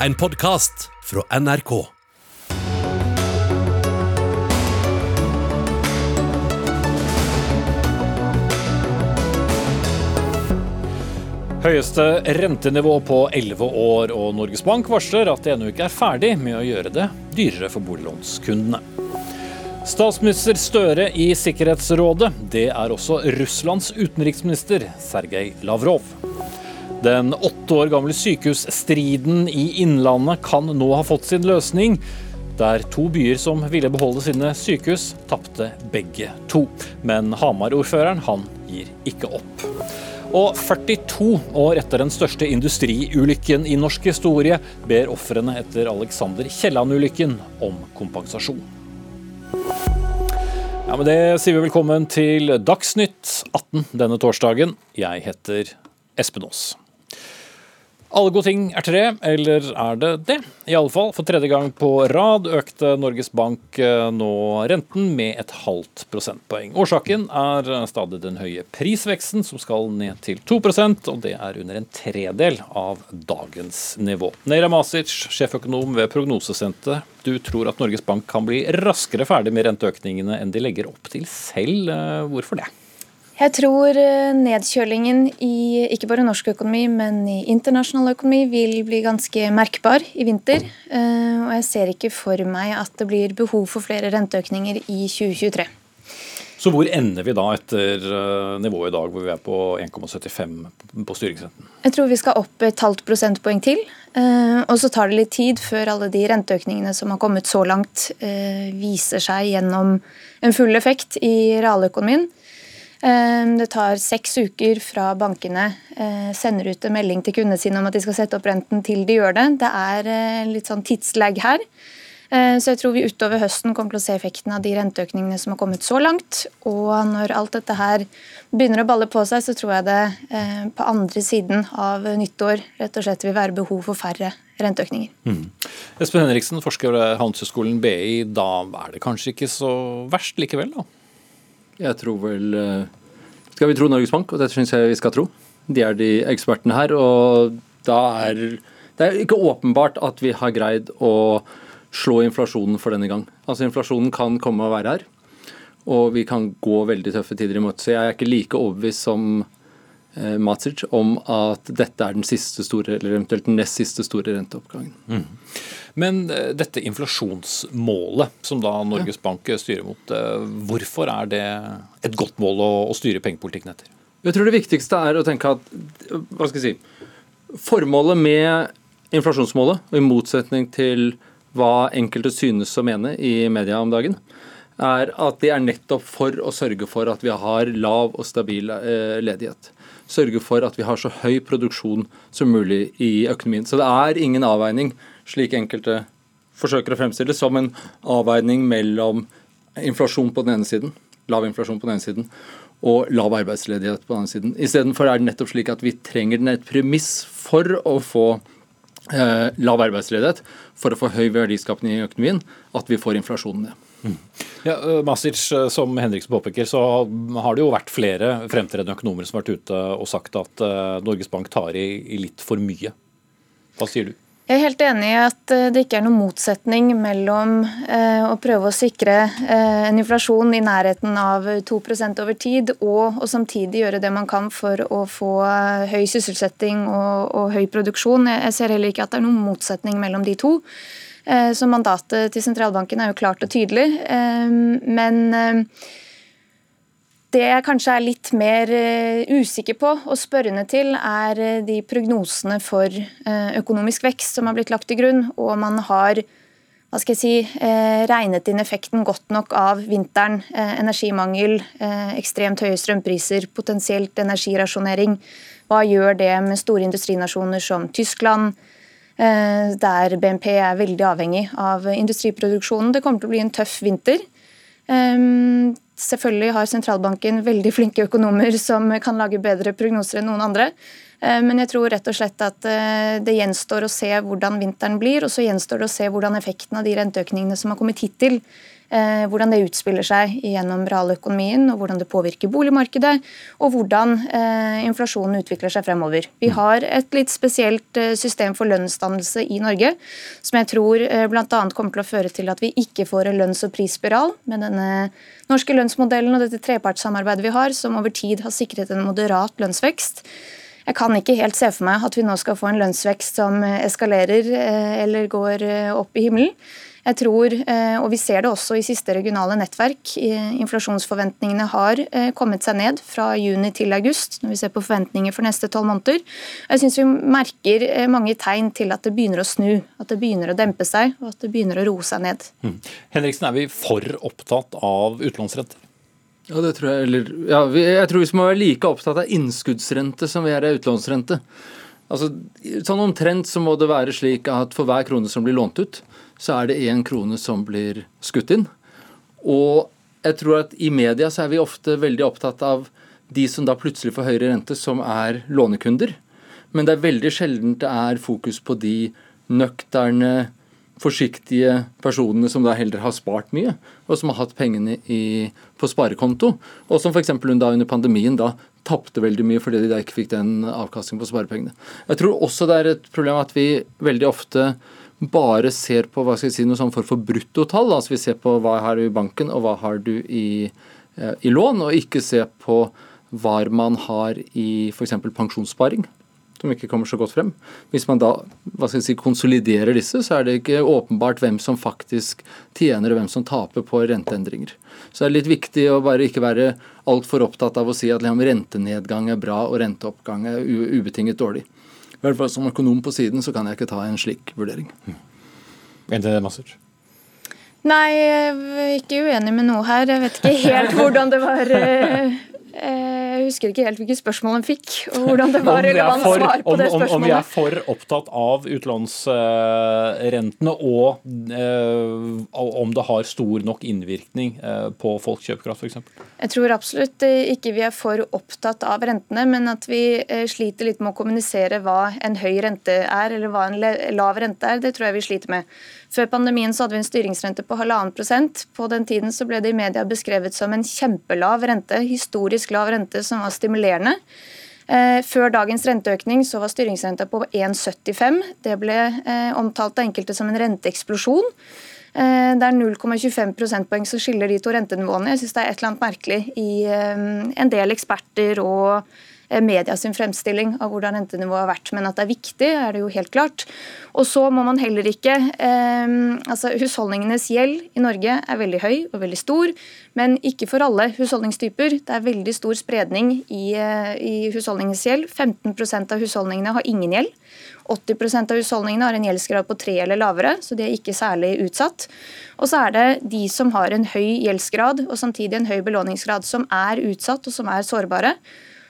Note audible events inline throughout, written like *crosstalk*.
En podkast fra NRK. Høyeste rentenivå på 11 år, og Norges Bank varsler at de ennå ikke er ferdig med å gjøre det dyrere for boliglånskundene. Statsminister Støre i Sikkerhetsrådet. Det er også Russlands utenriksminister Sergej Lavrov. Den åtte år gamle sykehusstriden i Innlandet kan nå ha fått sin løsning. Der to byer som ville beholde sine sykehus, tapte begge to. Men Hamar-ordføreren, han gir ikke opp. Og 42 år etter den største industriulykken i norsk historie, ber ofrene etter Alexander Kielland-ulykken om kompensasjon. Ja, med Det sier vi velkommen til Dagsnytt 18 denne torsdagen. Jeg heter Espen Aas. Alle gode ting er tre, eller er det det? I alle fall, for tredje gang på rad økte Norges Bank eh, nå renten med et halvt prosentpoeng. Årsaken er stadig den høye prisveksten, som skal ned til 2% og det er under en tredel av dagens nivå. Neira Masic, sjeføkonom ved Prognosesenteret. Du tror at Norges Bank kan bli raskere ferdig med renteøkningene enn de legger opp til selv. Eh, hvorfor det? Jeg tror eh, nedkjølingen i ikke bare norsk økonomi, men i internasjonal økonomi vil bli ganske merkbar i vinter. Eh, og jeg ser ikke for meg at det blir behov for flere renteøkninger i 2023. Så hvor ender vi da etter eh, nivået i dag, hvor vi er på 1,75 på styringsrenten? Jeg tror vi skal opp et halvt prosentpoeng til. Og så tar det litt tid før alle de renteøkningene som har kommet så langt, viser seg gjennom en full effekt i realøkonomien. Ehm, det tar seks uker fra bankene eh, sender ut en melding til kundene sine om at de skal sette opp renten til de gjør det. Det er eh, litt sånn tidslag her. Eh, så jeg tror vi utover høsten kommer til å se effekten av de renteøkningene som har kommet så langt. Og når alt dette her begynner å balle på seg, så tror jeg det på andre siden av nyttår rett og slett vil være behov for færre renteøkninger. Mm. Espen Henriksen, forsker ved Handelshøyskolen BI. Da er det kanskje ikke så verst likevel, da? Jeg tror vel eh, Skal vi tro Norges Bank, og det syns jeg vi skal tro. De er de ekspertene her. Og da er det er ikke åpenbart at vi har greid å slå inflasjonen for denne gang. Altså Inflasjonen kan komme og være her, og vi kan gå veldig tøffe tider imot. Så jeg er ikke like overbevist som eh, Matsic om at dette er den siste store, eller eventuelt den nest siste store renteoppgangen. Mm. Men eh, dette inflasjonsmålet som da Norges Bank styrer mot, eh, hvorfor er det et godt mål å, å styre pengepolitikken etter? Jeg tror det viktigste er å tenke at hva skal jeg si, formålet med inflasjonsmålet, og i motsetning til hva enkelte synes å mene i media om dagen, er at det er nettopp for å sørge for at vi har lav og stabil eh, ledighet. Sørge for at vi har så høy produksjon som mulig i økonomien. Så det er ingen avveining slik enkelte forsøker å fremstille, som en avveining mellom inflasjon på den ene siden, lav inflasjon på den ene siden, og lav arbeidsledighet på den andre siden. Istedenfor er det nettopp slik at vi trenger den et premiss for å få eh, lav arbeidsledighet, for å få høy verdiskapning i økonomien, at vi får inflasjonen ned. Mm. Ja, Masic, eh, som Henriksen påpeker, så har det jo vært flere fremtredende økonomer som har vært ute og sagt at uh, Norges Bank tar i litt for mye. Hva sier du? Jeg er helt enig i at eh, det ikke er noen motsetning mellom eh, å prøve å sikre eh, en inflasjon i nærheten av 2% over tid, og å samtidig gjøre det man kan for å få høy sysselsetting og, og høy produksjon. Jeg ser heller ikke at det er noen motsetning mellom de to. Så mandatet til sentralbanken er jo klart og tydelig. Men det jeg kanskje er litt mer eh, usikker på og spørrende til, er eh, de prognosene for eh, økonomisk vekst som har blitt lagt til grunn, og man har hva skal jeg si, regnet inn effekten godt nok av vinteren. Energimangel, ekstremt høye strømpriser, potensielt energirasjonering. Hva gjør det med store industrinasjoner som Tyskland, der BNP er veldig avhengig av industriproduksjonen? Det kommer til å bli en tøff vinter. Selvfølgelig har sentralbanken veldig flinke økonomer som kan lage bedre prognoser enn noen andre. Eh, men jeg tror rett og slett at eh, det gjenstår å se hvordan vinteren blir, og så gjenstår det å se hvordan effekten av de renteøkningene som har kommet hittil, hvordan det utspiller seg gjennom realøkonomien, og hvordan det påvirker boligmarkedet, og hvordan eh, inflasjonen utvikler seg fremover. Vi har et litt spesielt eh, system for lønnsdannelse i Norge, som jeg tror bl.a. kommer til å føre til at vi ikke får en lønns- og prisspiral med denne norske lønnsmodellen og dette trepartssamarbeidet vi har, som over tid har sikret en moderat lønnsvekst. Jeg kan ikke helt se for meg at vi nå skal få en lønnsvekst som eskalerer eller går opp i himmelen. Jeg tror, eh, og vi ser det også i siste regionale nettverk, inflasjonsforventningene har eh, kommet seg ned fra juni til august, når vi ser på forventninger for neste tolv måneder. Jeg syns vi merker eh, mange tegn til at det begynner å snu, at det begynner å dempe seg, og at det begynner å roe seg ned. Mm. Henriksen, er vi for opptatt av utlånsrenter? Ja, det tror jeg. Eller, ja, jeg tror vi må være like opptatt av innskuddsrente som vi er av utlånsrente. Altså, sånn Omtrent så må det være slik at for hver krone som blir lånt ut, så er det én krone som blir skutt inn. Og jeg tror at i media så er vi ofte veldig opptatt av de som da plutselig får høyere rente, som er lånekunder. Men det er veldig sjelden det er fokus på de nøkterne, forsiktige personene som da heller har spart mye, og som har hatt pengene i, på sparekonto, og som f.eks. under pandemien da tapte veldig mye fordi de da ikke fikk den avkastningen på sparepengene. Jeg tror også det er et problem at vi veldig ofte bare ser på hva skal jeg si, noe sånn for, for bruttotall. Altså vi ser på hva har du i banken og hva har du i, eh, i lån, og ikke se på hva man har i f.eks. pensjonssparing, som ikke kommer så godt frem. Hvis man da hva skal jeg si, konsoliderer disse, så er det ikke åpenbart hvem som faktisk tjener og hvem som taper på renteendringer. Så det er litt viktig å bare ikke være altfor opptatt av å si at liksom, rentenedgang er bra og renteoppgang er ubetinget dårlig. I hvert fall som økonom på siden så kan jeg ikke ta en slik vurdering. Enig Massert? Nei, jeg er ikke uenig med noe her. Jeg vet ikke helt *laughs* hvordan det var Eh, jeg husker ikke helt hvilke spørsmål han fikk, og hvordan det *laughs* var relevant for, svar på om, det spørsmålet. Om, vi er for opptatt av utlånsrentene, og eh, om det har stor nok innvirkning eh, på folks kjøpekraft f.eks.? Jeg tror absolutt ikke vi er for opptatt av rentene, men at vi sliter litt med å kommunisere hva en høy rente er, eller hva en lav rente er, det tror jeg vi sliter med. Før pandemien så hadde vi en styringsrente på halvannen prosent. På den tiden så ble det i media beskrevet som en kjempelav rente, historisk lav rente som var stimulerende. Eh, før dagens renteøkning så var styringsrenta på 1,75. Det ble eh, omtalt av enkelte som en renteeksplosjon. Eh, det er 0,25 prosentpoeng som skiller de to rentenivåene. Jeg syns det er et eller annet merkelig i en del eksperter og Eh, media sin fremstilling av hvordan rentenivået har vært. Men at det er viktig, er det jo helt klart. Og så må man heller ikke eh, altså Husholdningenes gjeld i Norge er veldig høy og veldig stor, men ikke for alle husholdningstyper. Det er veldig stor spredning i, eh, i husholdningens gjeld. 15% av husholdningene har ingen gjeld. 80% av husholdningene har en gjeldsgrad på tre eller lavere, så de er ikke særlig utsatt. Og så er det de som har en høy gjeldsgrad og samtidig en høy belåningsgrad, som er utsatt og som er sårbare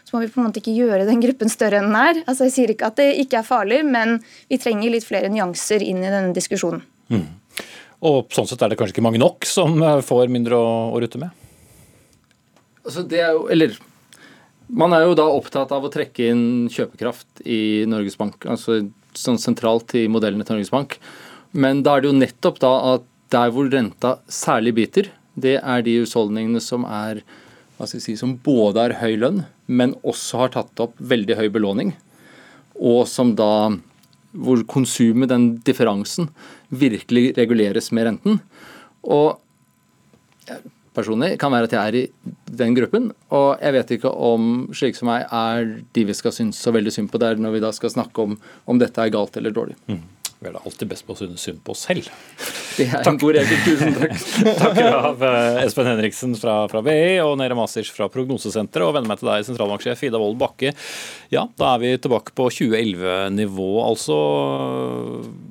så må vi på en måte ikke gjøre den gruppen større enn den er. Altså Jeg sier ikke at det ikke er farlig, men vi trenger litt flere nyanser inn i denne diskusjonen. Mm. Og sånn sett er det kanskje ikke mange nok som eh, får mindre å, å rutte med? Altså det er jo, eller Man er jo da opptatt av å trekke inn kjøpekraft i Norges Bank. altså sånn sentralt i modellene til Norges Bank. Men da er det jo nettopp da at der hvor renta særlig biter, det er de husholdningene som er hva skal si, som både har høy lønn, men også har tatt opp veldig høy belåning. Og som da hvor konsumet, den differansen, virkelig reguleres med renten. Og personlig kan være at jeg er i den gruppen, og jeg vet ikke om slike som meg er de vi skal synes så veldig synd på der når vi da skal snakke om om dette er galt eller dårlig. Mm. Vi er da alltid best på å synes synd på oss selv. Det er takk. en god regel. Tusen takk. *laughs* takk av eh, Espen Henriksen fra, fra BI og Nere Masic fra Prognosesenteret. Og venner meg til deg, sentralbanksjef Ida Wold Bakke. Ja, da er vi tilbake på 2011-nivå, altså.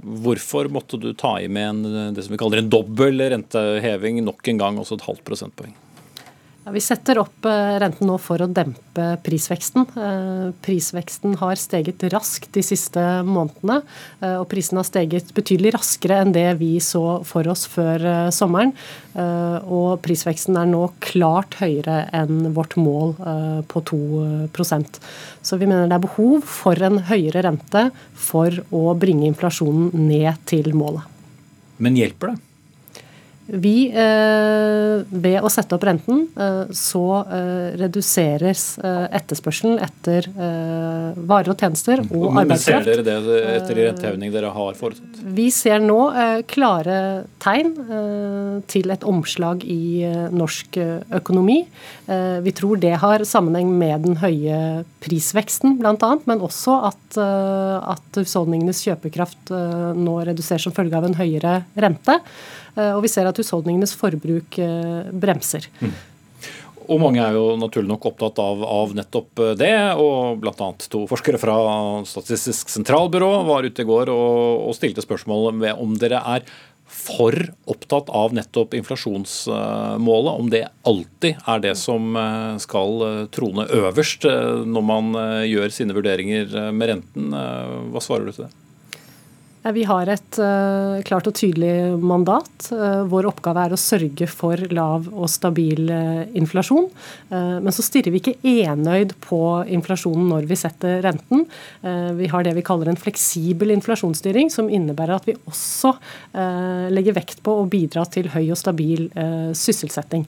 Hvorfor måtte du ta i med en, det som vi kaller en dobbel renteheving nok en gang, også et halvt prosentpoeng? Vi setter opp eh, renten nå for å dempe prisveksten. Eh, prisveksten har steget raskt de siste månedene, eh, og prisene har steget betydelig raskere enn det vi så for oss før sommeren. Og prisveksten er nå klart høyere enn vårt mål på 2% Så vi mener det er behov for en høyere rente for å bringe inflasjonen ned til målet. Men hjelper det? Vi, eh, Ved å sette opp renten, eh, så eh, reduseres etterspørselen etter varer og tjenester og arbeidskraft. Ser dere det etter de renteheving dere har foretatt? Vi ser nå klare tegn til et omslag i norsk økonomi. Vi tror det har sammenheng med den høye prisveksten bl.a., men også at, at husholdningenes kjøpekraft nå reduseres som følge av en høyere rente. Eh, og vi ser at husholdningenes forbruk eh, bremser. Mm. Og mange er jo naturlig nok opptatt av, av nettopp det. og Bl.a. to forskere fra Statistisk sentralbyrå var ute i går og, og stilte spørsmål ved om dere er for opptatt av nettopp inflasjonsmålet, om det alltid er det som eh, skal trone øverst når man gjør sine vurderinger med renten. Hva svarer du til det? Vi har et uh, klart og tydelig mandat. Uh, vår oppgave er å sørge for lav og stabil inflasjon. men så stirrer vi ikke enøyd på inflasjonen når vi setter renten. vi har det vi kaller en fleksibel inflasjonsstyring, som innebærer at vi også legger vekt på å bidra til høy og stabil sysselsetting.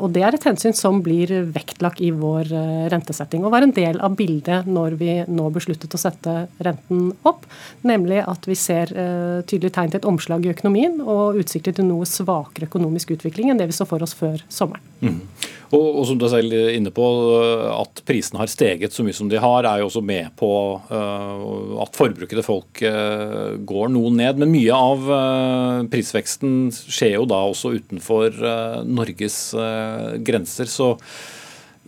og Det er et hensyn som blir vektlagt i vår rentesetting, og var en del av bildet når vi nå besluttet å sette renten opp, nemlig at vi ser uh, tydelig tegn til et omslag i økonomien og utsikter til noe svakere økonomisk utvikling enn det vi så for oss før sommeren. Mm. Og, og, som du er selv inne på, eh, At prisene har steget så mye som de har, er jo også med på uh, at forbruket til folk uh, går noe ned. Men mye av uh, prisveksten skjer jo da også utenfor Norges grenser. så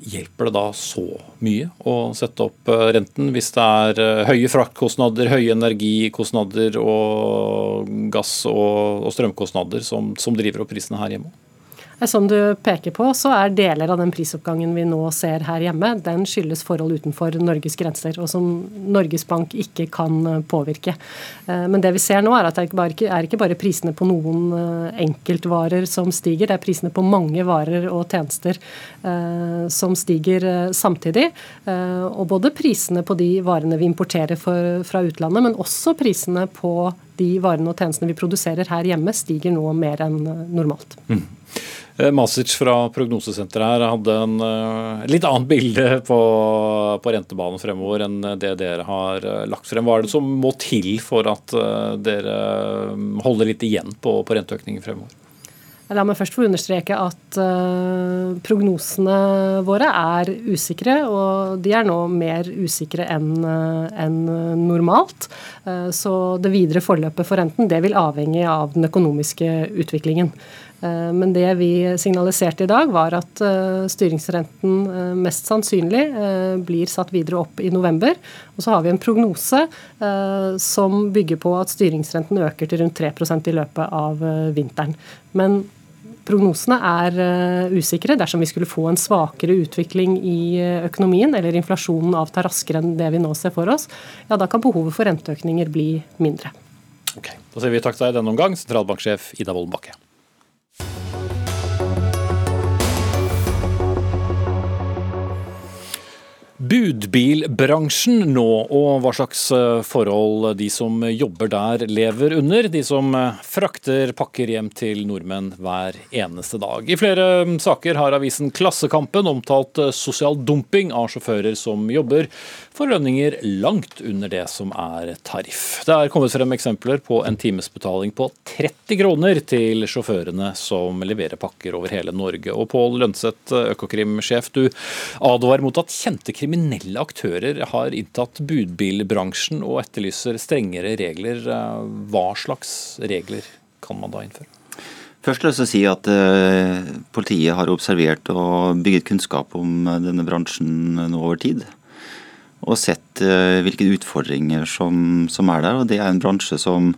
Hjelper det da så mye å sette opp eh, renten hvis det er eh, høye fraktkostnader, høye energikostnader og gass- og, strømkostnader som, som driver opp prisene her hjemme? Som du peker på, så er deler av den prisoppgangen vi nå ser her hjemme, den skyldes forhold utenfor Norges grenser, og som Norges Bank ikke kan eh, påvirke. Eh, men det vi ser nå, er at det er ikke bare prisene på noen eh, enkeltvarer som stiger, det er prisene på mange varer og tjenester som stiger samtidig. Og både prisene på de varene vi importerer fra utlandet, men også prisene på de varene og tjenestene vi produserer her hjemme, stiger nå mer enn normalt. Mm. Eh, Masic fra Prognosesenteret her hadde en uh, litt annet bilde på, på, rentebanen fremover enn det dere har uh, lagt frem. Hva er det som må til for at dere holder litt igjen på, på renteøkningen fremover? La meg først få understreke at uh, prognosene våre er usikre, og de er nå mer usikre enn en normalt. Uh, så det videre forløpet for renten det vil avhenge av den økonomiske utviklingen. Men det vi signaliserte i dag, var at styringsrenten mest sannsynlig blir satt videre opp i november. Og så har vi en prognose som bygger på at styringsrenten øker til rundt 3% i løpet av vinteren. Men Prognosene er usikre. Dersom vi skulle få en svakere utvikling i økonomien, eller inflasjonen avtar raskere enn det vi nå ser for oss, ja, da kan behovet for renteøkninger bli mindre. Ok, Da sier vi takk til deg denne omgang, sentralbanksjef Ida Wolden Bakke. Budbilbransjen nå, og hva slags eh, forhold de som jobber der lever under. De som eh, frakter pakker hjem til nordmenn hver eneste dag. I flere mm, saker har avisen Klassekampen omtalt eh, sosial dumping av sjåfører som jobber for lønninger langt under det som er tariff. Det er kommet frem eksempler på en timesbetaling på 30 kroner til sjåførene som leverer pakker over hele Norge. Og Pål Lønseth, Økokrim-sjef, du advarer mot at kjente kriminelle kriminelle aktører har inntatt budbilbransjen og etterlyser strengere regler. Hva slags regler kan man da innføre? Først vil jeg si at uh, Politiet har observert og bygget kunnskap om denne bransjen nå over tid. Og sett hvilke utfordringer som, som, er der. og Det er en bransje som,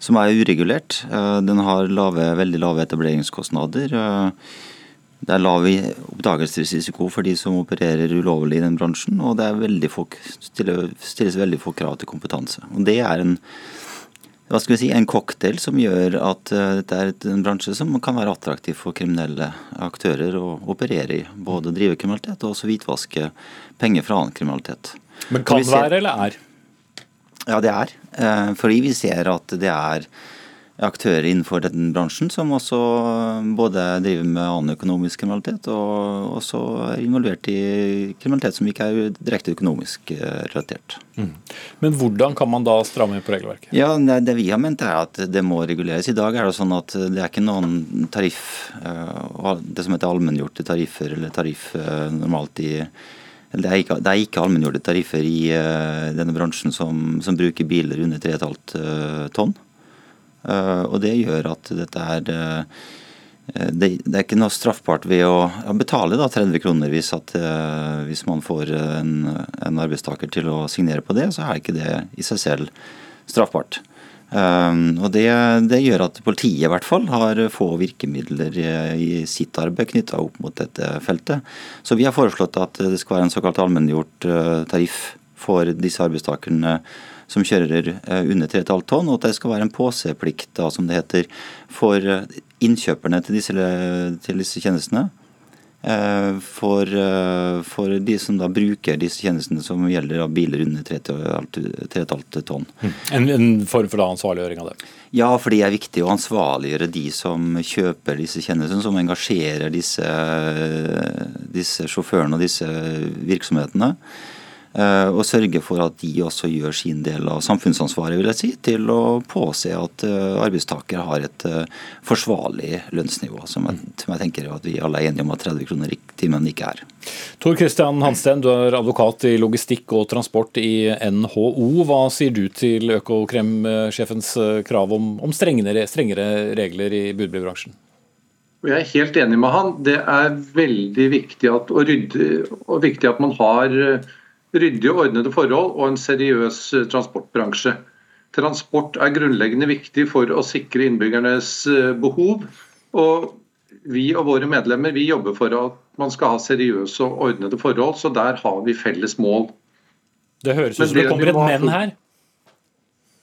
som er uregulert. Den har lave, veldig lave etableringskostnader. Det er lav oppdagelsesrisiko for de som opererer ulovlig i den bransjen, og det få, stilles veldig få krav til kompetanse. Og Det er en, si, en cocktail som gjør at uh, dette er en bransje som kan være attraktiv for kriminelle aktører å operere i. Både drive kriminalitet og også hvitvaske penger fra annen kriminalitet. Men kan det være eller er? Ja, det er. Uh, fordi vi ser at det er aktører innenfor den bransjen som også både driver med annen økonomisk kriminalitet og også er involvert i kriminalitet som ikke er direkte økonomisk eh, relatert. Mm. Men hvordan kan man da stramme inn på regelverket? Ja, Det vi har ment er at det må reguleres. I dag er det sånn at det er ikke noen tariff, eh, det som heter allmenngjorte tariffer eller tariff eh, normalt i det er ikke, det er ikke allmenngjorte tariffer i denne bransjen som, som bruker biler under 3,5 tonn. Eh, og det gjør at dette er eh, det, er ikke noe straffbart ved å betale da, 30 kroner hvis, at, uh, hvis man får en, en, arbeidstaker til å signere på det, så er ikke det i seg selv straffbart. Um, og det, det, gjør at politiet i hvert fall har få virkemidler i, i sitt arbeid knytta opp mot dette feltet. Så vi har foreslått at det skal være en såkalt allmenngjort tariff for disse arbeidstakerne som kjører eh, under 3,5 tonn, og at det skal være en påseplikt, da, som det heter, for eh, innkjøperne til disse, til disse tjenestene. Eh, for, for, de som da bruker disse tjenestene som gjelder av biler under 3,5 tonn. Mm. En, en, form for da ansvarliggjøring av det? Ja, for det er viktig å ansvarliggjøre de som kjøper disse tjenestene, som engasjerer disse, disse sjåførene og disse virksomhetene. Eh, og sørge for at de også gjør sin del av samfunnsansvaret vil jeg si, til å påse at eh, arbeidstakere har et eh, forsvarlig lønnsnivå, som jeg, som jeg tenker at vi alle er enige om at 30 kroner i timen ikke er. Tor Christian Hansten, du er advokat i logistikk og transport i NHO. Hva sier du til Økokrem-sjefens krav om, om strengere, strengere regler i budbilbransjen? Jeg er helt enig med han. Det er veldig viktig at, og, rydde, og viktig at man har ryddige og ordnede forhold og en seriøs eh, transportbransje. Transport er grunnleggende viktig for å sikre innbyggernes eh, behov. og Vi og våre medlemmer vi jobber for at man skal ha seriøse og ordnede forhold, så der har vi felles mål. Det høres ut som det kommer et men her?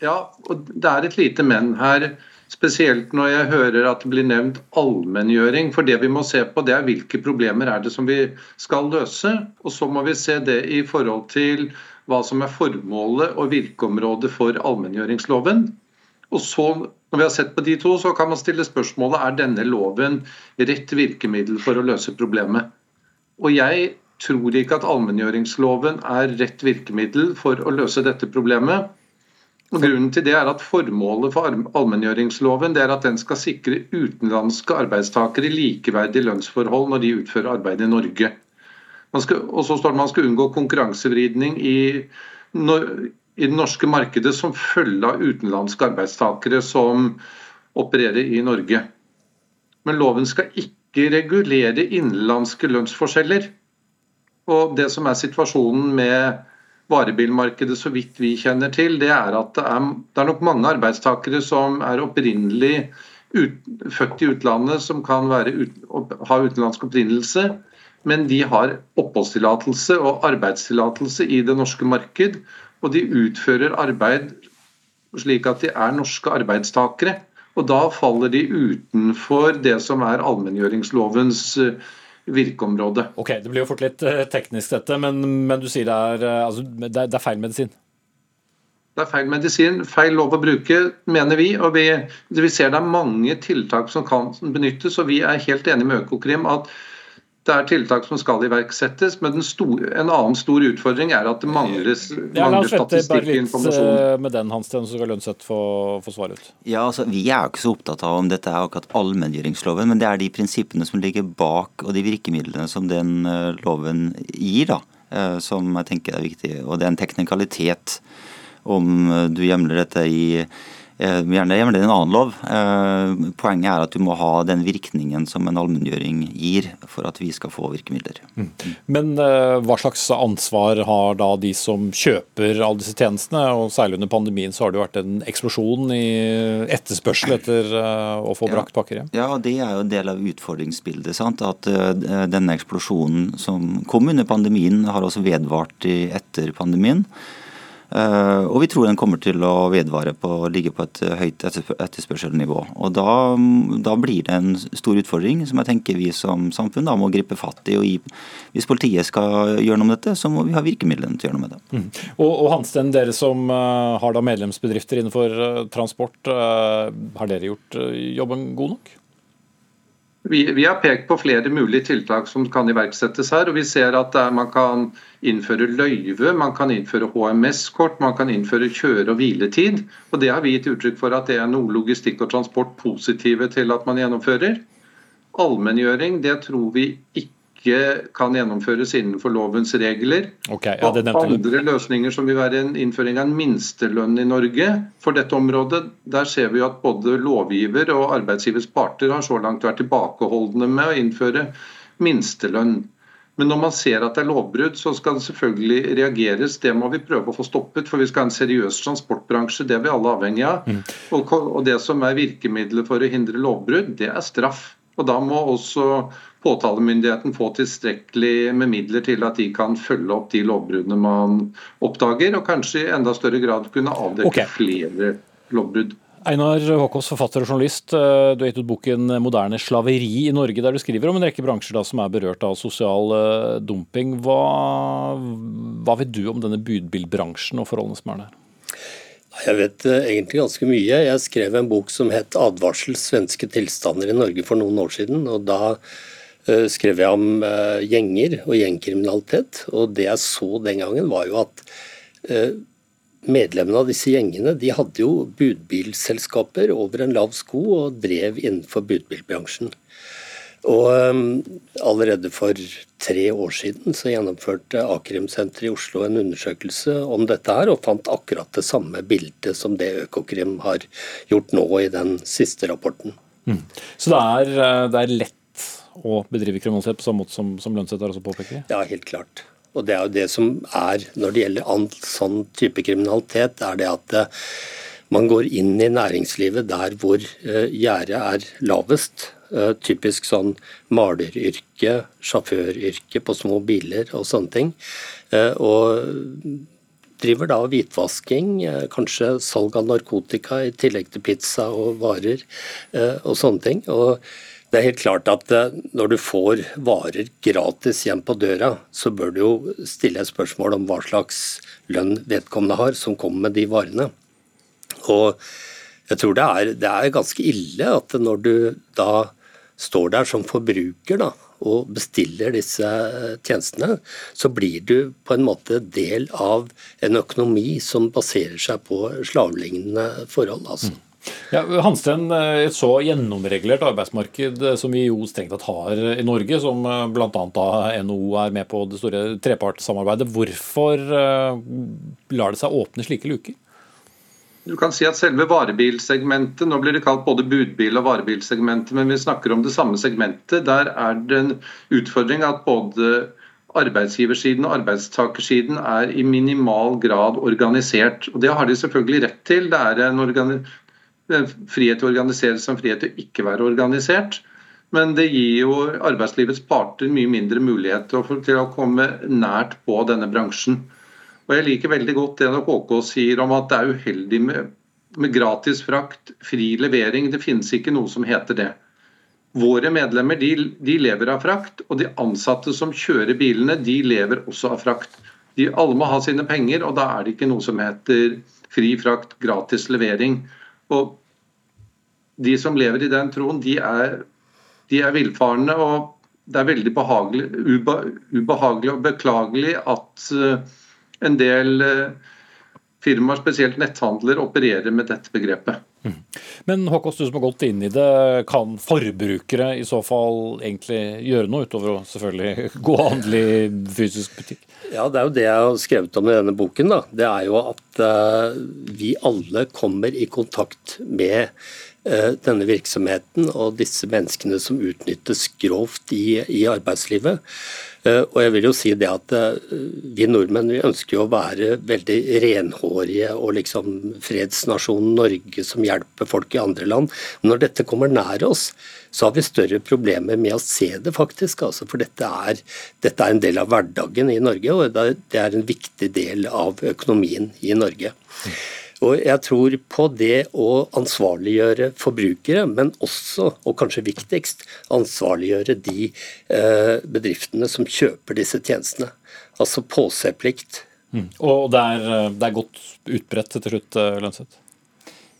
Ja, og det er et lite men her. Spesielt når jeg hører at det blir nevnt allmenngjøring. For det vi må se på, det er hvilke problemer er det som vi skal løse. Og så må vi se det i forhold til hva som er formålet og virkeområdet for allmenngjøringsloven. Og så, når vi har sett på de to, så kan man stille spørsmålet er denne loven rett virkemiddel for å løse problemet. Og jeg tror ikke at allmenngjøringsloven er rett virkemiddel for å løse dette problemet. Og Grunnen til det er at Formålet for allmenngjøringsloven er at den skal sikre utenlandske arbeidstakere likeverdige lønnsforhold når de utfører arbeid i Norge. Skal, og så står det man skal unngå konkurransevridning i, i det norske markedet som følge av utenlandske arbeidstakere som opererer i Norge. Men loven skal ikke regulere innenlandske lønnsforskjeller. Og Det som er situasjonen med varebilmarkedet så vidt vi kjenner til, det er at det er, det er nok mange arbeidstakere som er opprinnelig ut, født i utlandet, som kan være, ha utenlandsk opprinnelse, men de har oppholdstillatelse og arbeidstillatelse i det norske marked. Og de utfører arbeid slik at de er norske arbeidstakere. Og da faller de utenfor det som er allmenngjøringslovens virkeområde. Ok, Det blir jo fort litt eh, teknisk dette, men, men du sier det er, eh, altså, det er, feil medisin? Det er feil medisin, feil lov å bruke, mener vi. og Vi, vi ser det er mange tiltak som kan benyttes. og Vi er helt enig med Økokrim at det er tiltak som skal iverksettes, men store, en annen stor utfordring er at det mangles, ja, mangler informasjon. Eh, med den, Hansten, så skal Lønseth få, få svare ut. Ja, altså, Vi er jo ikke så opptatt av om dette er akkurat allmenngjøringsloven, men det er de prinsippene som ligger bak og de virkemidlene som den uh, loven gir, da, uh, som jeg tenker er viktig. Og det er en teknikalitet om du hjemler dette i Eh, gjerne en annen lov. Eh, poenget er at du må ha den virkningen som en allmenngjøring gir, for at vi skal få virkemidler. Mm. Men eh, hva slags ansvar har da de som kjøper alle disse tjenestene? og Særlig under pandemien så har det jo vært en eksplosjon i etterspørsel etter å få brakt pakker hjem. Ja, det er jo en del av utfordringsbildet. Sant? At denne eksplosjonen som kom under pandemien, har også vedvart etter pandemien. Eh, og vi tror den kommer til å vedvare på å ligge på et høyt etterspørselnivå. Og da, da, blir det en stor utfordring som jeg tenker vi som samfunn da må gripe fatt i. og gi, Hvis politiet skal gjøre noe med dette, så må vi ha virkemidlene til å gjøre noe med det. Mm. Og, og Hansten, dere som uh, har da medlemsbedrifter innenfor uh, transport, har dere gjort jobben god nok? Vi, vi, har pekt på flere mulige tiltak som kan iverksettes her. og Vi ser at man kan innføre løyve, man kan innføre HMS-kort, man kan innføre kjøre- og hviletid. og Det har vi gitt uttrykk for at det er noe logistikk og transport positive til at man gjennomfører. Allmenngjøring det tror vi ikke ikke kan gjennomføres innenfor lovens regler. Okay, ja, og andre løsninger som vil være en innføring av en minstelønn i Norge for dette området, der ser vi at både lovgiver og arbeidsgivers parter har så langt vært tilbakeholdne med å innføre minstelønn. Men når man ser at det er lovbrudd, så skal det selvfølgelig reageres. Det må vi prøve å få stoppet, for vi skal ha en seriøs transportbransje. Det er vi alle avhengig av. Mm. Og det som er virkemidlet for å hindre lovbrudd, det er straff. Og Da må også påtalemyndigheten få tilstrekkelig med midler til at de kan følge opp de lovbruddene man oppdager, og kanskje i enda større grad kunne avdekke okay. flere lovbrudd. Einar Håkås, forfatter og journalist. Eh, du har gitt ut boken 'Moderne slaveri i Norge', der du skriver om en rekke bransjer da, som er berørt av sosial uh, dumping. Hva, hva vet du om denne budbilbransjen og forholdene som er der? Jeg vet uh, egentlig ganske mye. Jeg skrev en bok som het 'Advarsel svenske tilstander i Norge' for noen år siden. og da Eh, skrev jeg om eh, gjenger og gjengkriminalitet. Og det jeg så den gangen, var jo at eh, medlemmene av disse gjengene de hadde jo budbilselskaper over en lav sko og drev innenfor budbilbransjen. Og allerede for tre år siden så gjennomførte A-krimsenteret i Oslo en undersøkelse om dette her, og fant akkurat det samme bildet som det Økokrim har gjort nå i den siste rapporten. Mm. Så det er, det er lett å bedrive kriminalitet på samme måte som, som Lønseth har også påpeker? Ja, helt klart. Og det er jo det som er når det gjelder all sånn type kriminalitet, er det at uh, man går inn i næringslivet der hvor uh, gjerdet er lavest. Uh, typisk sånn maleryrke, sjåføryrke på små biler og sånne ting. og driver da hvitvasking, kanskje salg av narkotika i tillegg til pizza og varer og sånne ting. Og det er helt klart at eh, når du får varer gratis hjem på døra, så bør du jo stille et spørsmål om hva slags lønn vedkommende har som kommer med de varene. Og jeg tror det er, det er ganske ille at når du da står der som forbruker da, og bestiller disse tjenestene, så blir du på en måte del av en økonomi som baserer seg på slavelignende forhold. altså. Mm. Ja, Hansten, et så gjennomregulert arbeidsmarked som vi jo strengt tatt har i Norge, som eh, bl.a. NHO er med på det store trepartssamarbeidet. Hvorfor eh, lar det seg åpne slike luker? Du kan si at selve varebilsegmentet, Nå blir det kalt både budbil- og varebilsegmentet, men vi snakker om det samme segmentet. Der er det en utfordring at både arbeidsgiversiden og arbeidstakersiden er i minimal grad organisert. Og Det har de selvfølgelig rett til. Det er en frihet til å organisere som frihet til å ikke være organisert. Men det gir jo arbeidslivets parter mye mindre mulighet til å komme nært på denne bransjen. Og Jeg liker veldig godt det KK sier om at det er uheldig med, med gratis frakt, fri levering. Det finnes ikke noe som heter det. Våre medlemmer de, de, lever av frakt, og de ansatte som kjører bilene, de lever også av frakt. De alle må ha sine penger, og da er det ikke noe som heter fri frakt, gratis levering. Og de som lever i den troen, de er, de er villfarne. Og det er veldig ube, ubehagelig og beklagelig at uh, en del uh, firmaer, spesielt netthandler, opererer med dette begrepet. Mm. Men Håkås, du som har gått inn i det, kan forbrukere i så fall egentlig gjøre noe, utover å selvfølgelig *laughs* gå og handle i fysisk butikk? Ja, Det er jo det jeg har skrevet om i denne boken. da. Det er jo at uh, vi alle kommer i kontakt med denne virksomheten og disse menneskene som utnyttes grovt i, i arbeidslivet. Uh, og jeg vil jo si det at Vi nordmenn vi ønsker jo å være veldig renhårige og liksom fredsnasjonen Norge som hjelper folk i andre land. Men når dette kommer nær oss, så har vi større problemer med å se det, faktisk. Altså, for dette er, dette er, en del av hverdagen i Norge, og det er en viktig del av økonomien i Norge. Og jeg tror på det å ansvarliggjøre forbrukere, men også, og kanskje viktigst, ansvarliggjøre de eh, bedriftene som kjøper disse tjenestene. Altså påseplikt. Mm. Og det er, eh, det er, godt utbredt til slutt, eh, Lønseth?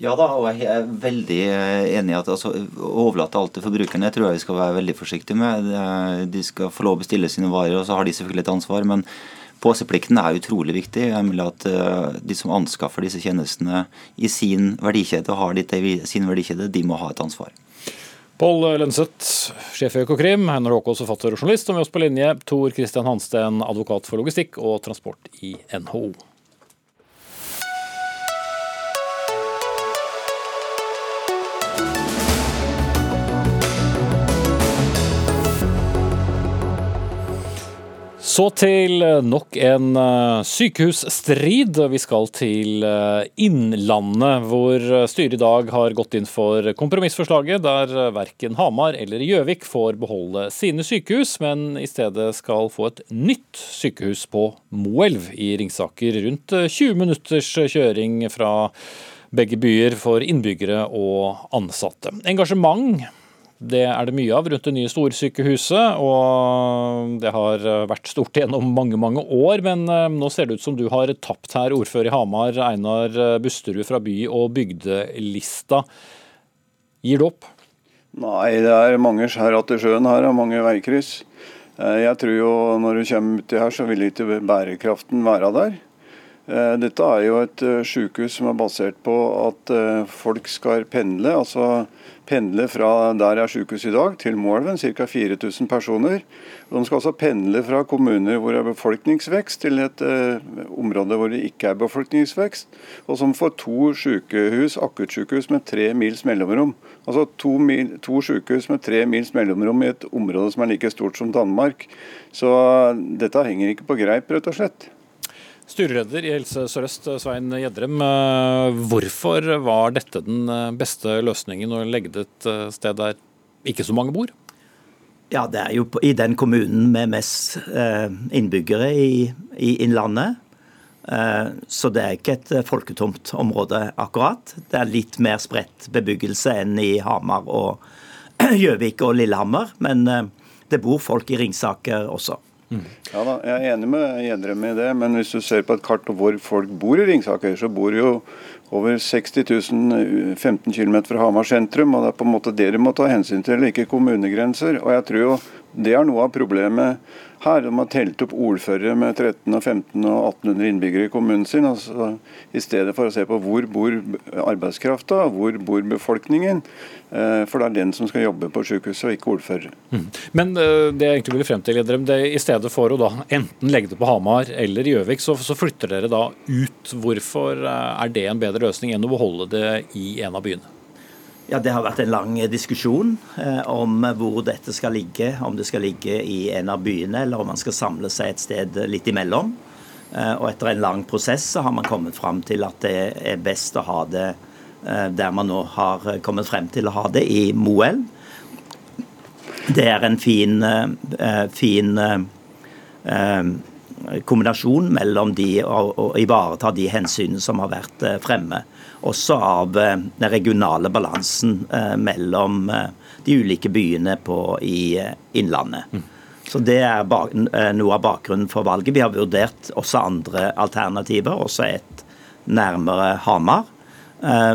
Ja da, og jeg er veldig enig i at altså, å overlate alt til forbrukerne tror jeg vi skal være veldig forsiktige med. De skal få lov å bestille sine varer, og så har de selvfølgelig et ansvar. men Påseplikten er utrolig viktig. nemlig at eh, De som anskaffer disse tjenestene i sin verdikjede, har dette i sin verdikjede, de må ha et ansvar. Pål Lønseth, sjef i Økokrim, Einar Håkås, forfatter og journalist, og med oss på linje Tor Christian Hansten, advokat for logistikk og transport i NHO. Så til eh, nok en eh, sykehusstrid. Vi skal til eh, Innlandet, hvor styret i dag har gått inn for kompromissforslaget der verken Hamar eller Gjøvik får beholde sine sykehus, men i stedet skal få et nytt sykehus på Moelv i Ringsaker. Rundt 20 minutters kjøring fra begge byer for innbyggere og ansatte. Engasjement det er det mye av rundt det nye storsykehuset, og det har vært stort gjennom mange mange år. Men eh, nå ser det ut som du har tapt her, ordfører i Hamar, Einar Busterud fra by- og bygdelista. Gir du opp? Nei, det er mange skjær til sjøen her, og mange veikryss. Eh, jeg tror jo når du kommer uti her, så vil ikke bærekraften være der. Eh, dette er jo et sykehus som er basert på at folk skal pendle. altså pendle fra der er sykehuset i dag, til Moelven, ca. 4000 personer. De skal også pendle fra kommuner hvor det er befolkningsvekst, til et eh, område hvor det ikke er befolkningsvekst, og som får to sykehus, akuttsykehus med tre mils mellomrom. Altså to, mil, to sykehus med tre mils mellomrom i et område som er like stort som Danmark. Så dette henger ikke på greip, rett og slett. Styreleder i Helse Sør-Øst, Svein Gjedrem. Eh, hvorfor var dette den eh, beste løsningen å legge det et eh, sted der ikke så mange bor? Ja, det er jo i den kommunen med mest innbyggere i, i Innlandet. Så det er ikke et folketomt område, akkurat. Det er litt mer spredt bebyggelse enn i Hamar og *clears throat* Gjøvik og Lillehammer. Men det bor folk i Ringsaker også. Ja da, Jeg er enig med Gjedrem i det, men hvis du ser på et kart hvor folk bor i Ringsaker, så bor jo over 60 000 15 km fra Hamar sentrum. og Det er på en måte det de må ta hensyn til, ikke kommunegrenser. og jeg tror jo det er noe av problemet her. De har telt opp ordførere med 13 og 15 og 1800 innbyggere i kommunen sin. Altså, I stedet for å se på hvor bor arbeidskrafta, hvor bor befolkningen. Eh, for det er den som skal jobbe på sykehuset, og ikke ordførere. Mm. Men eh, det jeg egentlig ville frem til, det, i stedet for å da enten legge det på Hamar eller Gjøvik, så, så flytter dere da ut. Hvorfor eh, er det en bedre løsning enn å beholde det i en av byene? Ja, Det har vært en lang diskusjon eh, om hvor dette skal ligge. Om det skal ligge i en av byene, eller om man skal samle seg et sted litt imellom. Eh, og Etter en lang prosess så har man kommet fram til at det er best å ha det eh, der man nå har kommet frem til å ha det, i Moelv. Det er en fin, eh, fin eh, kombinasjon mellom de å ivareta de hensynene som har vært eh, fremme også av eh, den regionale balansen eh, mellom eh, de ulike byene på, i Innlandet. Mm. Så Det er noe av bakgrunnen for valget. Vi har vurdert også andre alternativer, også et nærmere Hamar.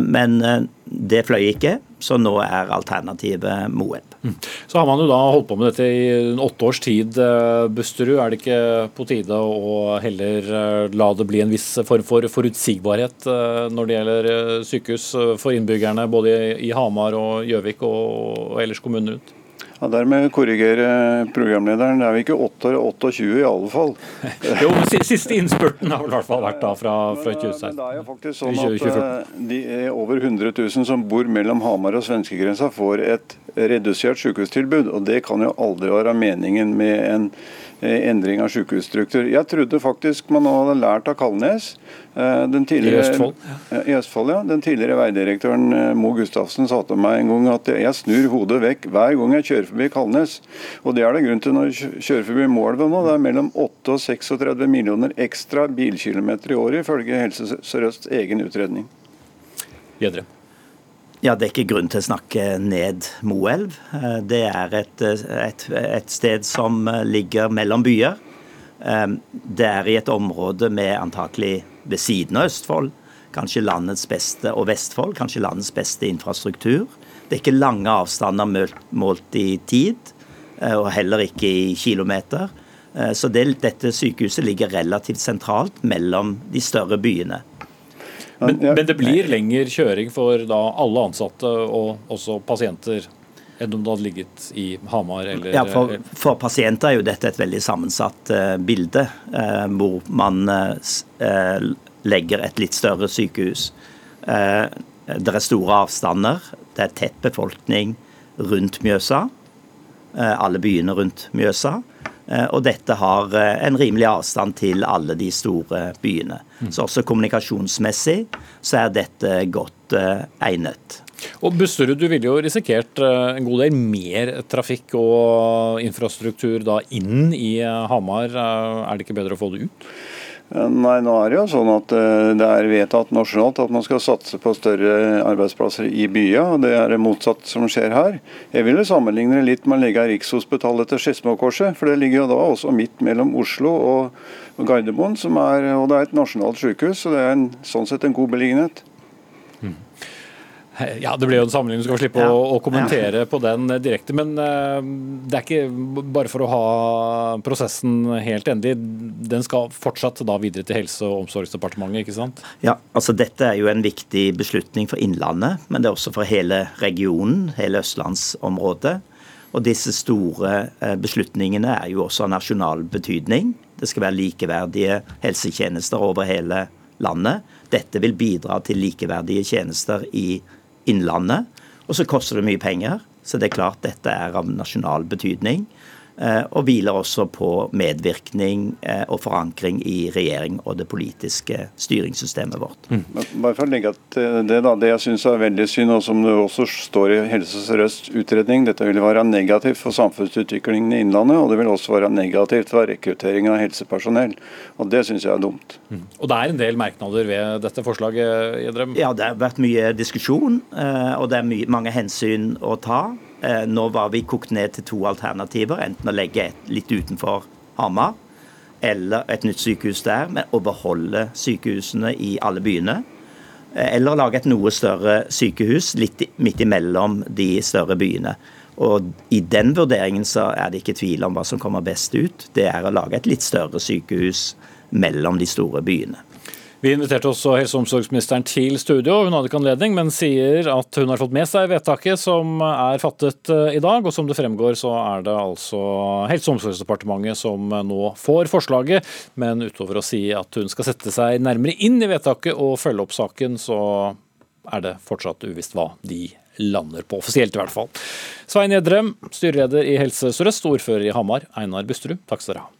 Men det fløy ikke, så nå er alternativet Moelv. Mm. Så har man jo da holdt på med dette i åtte års tid. Eh, Busterud, er det ikke på tide å heller eh, la det bli en viss form for forutsigbarhet eh, når det gjelder sykehus for innbyggerne både i Hamar og Gjøvik og ellers kommunen rundt? Ja, Dermed korrigere programlederen. Det er vi ikke 8 28 i alle fall. *laughs* jo, Siste innspurten har vel i hvert fall vært da fra, fra 2016. Det er jo faktisk sånn at eh, de over 100 000 som bor mellom Hamar og svenskegrensa får et redusert sykehustilbud. og Det kan jo aldri være meningen med en Eh, endring av sykehusstruktur. Jeg trodde faktisk man nå hadde lært av Kalnes. Eh, I Østfold? I Østfold, ja. Den tidligere veidirektøren eh, Mo Gustavsen sa til meg en gang at jeg snur hodet vekk hver gang jeg kjører forbi Kalnes. Og det er det grunn til når jeg kjører forbi Målva nå. Det er mellom 8 og 36 millioner ekstra bilkilometer i året, ifølge Helse Sør-Østs egen utredning. Bedre. Ja, Det er ikke grunn til å snakke ned Moelv. Eh, det er et, et, et, sted som eh, ligger mellom byer. Eh, det er i et område med antakelig ved siden av Østfold kanskje landets beste, og Vestfold kanskje landets beste infrastruktur. Det er ikke lange avstander målt i tid, og heller ikke i kilometer. Så det, dette sykehuset ligger relativt sentralt mellom de større byene. Men, men, det blir lengre kjøring for da alle ansatte og også pasienter enn om det hadde ligget i Hamar eller Ja, for, for pasienter er jo dette et veldig sammensatt uh, bilde, uh, hvor man uh, legger et litt større sykehus. det er store avstander, det er tett befolkning rundt Mjøsa. alle byene rundt Mjøsa. Eh, og dette har eh, en rimelig avstand til alle de store byene. Mm. Så også kommunikasjonsmessig så er dette godt eh, egnet. Og Busserud, du ville jo risikert en god del mer trafikk og infrastruktur da inn i Hamar. Er det ikke bedre å få det ut? Nei, nå er det jo sånn at eh, det er vedtatt nasjonalt at man skal satse på større arbeidsplasser i byene. det er det motsatt som skjer her. Jeg ville sammenligne det litt med å legge Rikshospitalet til Skedsmokorset, for det ligger jo da også midt mellom Oslo og Gardermoen, er, og det er et nasjonalt sykehus, så det er en, sånn sett en god beliggenhet. *laughs* Ja, Det ble jo en sammenligning, du skal slippe ja. å, å, kommentere ja. på den direkte. Men uh, det er ikke bare for å ha prosessen helt endelig. Den skal fortsatt da videre til Helse- og omsorgsdepartementet, ikke sant? Ja, altså dette er jo en viktig beslutning for Innlandet, men det er også for hele regionen, hele østlandsområdet. Og disse store eh, beslutningene er jo også av nasjonal betydning. Det skal være likeverdige helsetjenester over hele landet. Dette vil bidra til likeverdige tjenester i Innlandet. Og så koster det mye penger, så det er klart dette er av nasjonal betydning. Eh, og hviler også på medvirkning eh, og forankring i regjering og det politiske styringssystemet vårt. Mm. Bare for å legge til det, da, det jeg syns er veldig synd, og som det også står i Helse Sør-Østs utredning, dette vil være negativt for samfunnsutviklingen i Innlandet, og det vil også være negativt for rekrutteringen av helsepersonell. og Det syns jeg er dumt. Mm. Og Det er en del merknader ved dette forslaget? Jedrem? Ja, det har vært mye diskusjon, eh, og det er mye, mange hensyn å ta. Eh, nå var vi kokt ned til to alternativer. Enten å legge et litt utenfor Hamar eller et nytt sykehus der, men å beholde sykehusene i alle byene. eller eller lage et noe større sykehus litt midt imellom de større byene. Og I den vurderingen så er det ikke tvil om hva som kommer best ut. Det er å lage et litt større sykehus mellom de store byene. Vi inviterte også helse- og omsorgsministeren til studio. Hun hadde ikke anledning, men sier at hun har fått med seg vedtaket som er fattet eh, i dag. Og som det fremgår, så er det altså Helse- og omsorgsdepartementet som nå får forslaget. Men utover å si at hun skal sette seg nærmere inn i vedtaket og følge opp saken, så er det fortsatt uvisst hva de lander på, offisielt i hvert fall. Svein Gjedrem, styreleder i Helse Sør-Øst, ordfører i Hamar, Einar Busterud, takk skal dere ha.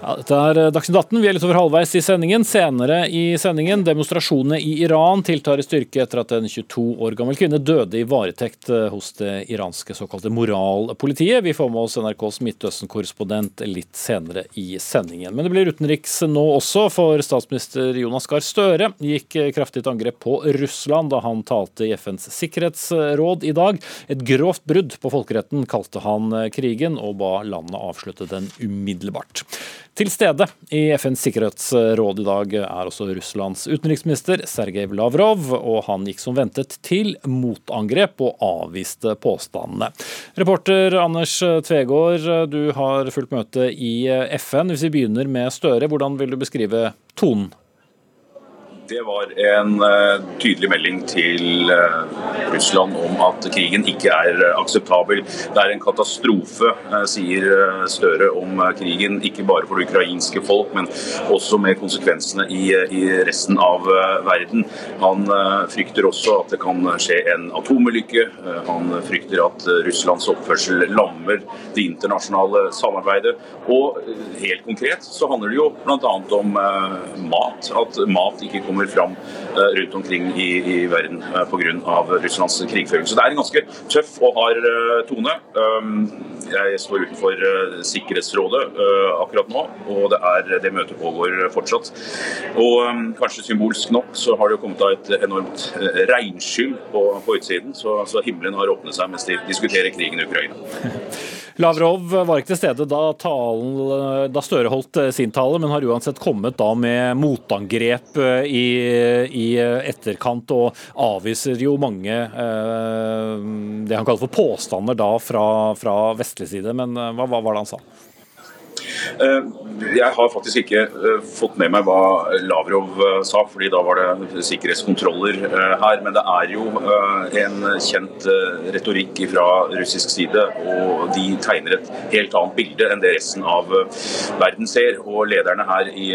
Ja, dette er eh, Dagsnytt 18. Vi er litt over halvveis i sendingen. Senere i sendingen demonstrasjonene i Iran tiltar i styrke etter at en 22 år gammel kvinne døde i varetekt eh, hos det iranske såkalte moralpolitiet. Vi får med oss NRKs Midtøsten-korrespondent litt senere i sendingen. Men det blir utenriks nå også, for statsminister Jonas Gahr Støre gikk eh, kraftig til angrep på Russland da han talte i FNs sikkerhetsråd i dag. Et grovt brudd på folkeretten kalte han krigen, og ba landet avslutte den umiddelbart. Til stede i FNs sikkerhetsråd i dag er også Russlands utenriksminister Sergej Lavrov, og han gikk som ventet til motangrep og avviste påstandene. Reporter Anders Tvegård, du har fulgt møte i FN. Hvis vi begynner med Støre, hvordan vil du beskrive tonen? Det var en uh, tydelig melding til uh, Russland om at krigen ikke er uh, akseptabel. Det er en katastrofe, sier Støre om krigen. Ikke bare for det ukrainske folk, men også med konsekvensene i resten av verden. Han frykter også at det kan skje en atomulykke. Han frykter at Russlands oppførsel lammer det internasjonale samarbeidet. Og helt konkret så handler det jo bl.a. om mat. At mat ikke kommer fram eh, rundt omkring i, i verden eh, pga. Russlands krigføring. Så det er en ganske tøff og hard eh, tone. Um, jeg står utenfor Sikkerhetsrådet akkurat nå, og det, er, det møtet pågår fortsatt. Og um, kanskje symbolsk nok så har det kommet av et enormt regnskyll på, på utsiden, så, så himmelen har åpnet seg mens de diskuterer krigen i Ukraina. *laughs* Lavrov var ikke til stede da, talen, da, Støre holdt sin tale, men har uansett kommet da med motangrep eh, i, i etterkant, og avviser jo mange eh, det han kaller for påstander da fra, fra vestlig side. Men eh, hva, hva var det han sa? Eh, jeg har faktisk ikke eh, fått med meg hva Lavrov eh, sa, fordi da var det sikkerhetskontroller her. Men det er jo en kjent retorikk fra russisk side, og de tegner et helt annet bilde enn det resten av verden ser. Og lederne her i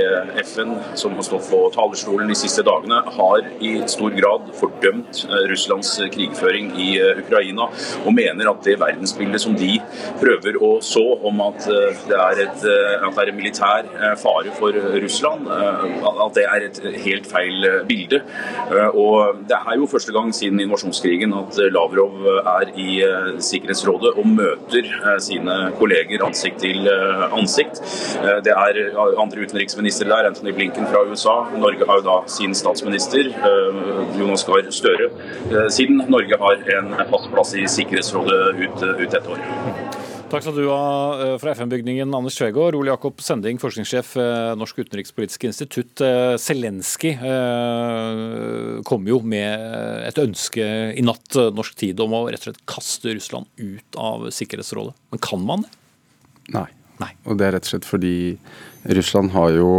FN, som har stått på talerstolen de siste dagene, har i stor grad fordømt Russlands krigføring i Ukraina, og mener at det verdensbildet som de prøver å så om at det er et at det er en militær eh, fare for Russland, eh, at det er et helt feil bilde. Og Det er jo første gang siden invasjonskrigen at Lavrov er i Sikkerhetsrådet og møter sine kolleger ansikt til ansikt. Det er andre utenriksministre der, Anthony Blinken fra USA. Norge har jo da sin statsminister, Jonas Gahr Støre, siden Norge har en fast plass i Sikkerhetsrådet ut, ut dette året. Takk skal du ha eh, fra FN-bygningen, Anders Tvegård. Ole Jakob Sending, forskningssjef Norsk utenrikspolitisk institutt. Eh, Zelenskyj eh, kom jo med et ønske i natt norsk tid om å rett og slett kaste Russland ut av Sikkerhetsrådet. Men kan man det? Nei. Nei. Og det er rett og slett fordi Russland har jo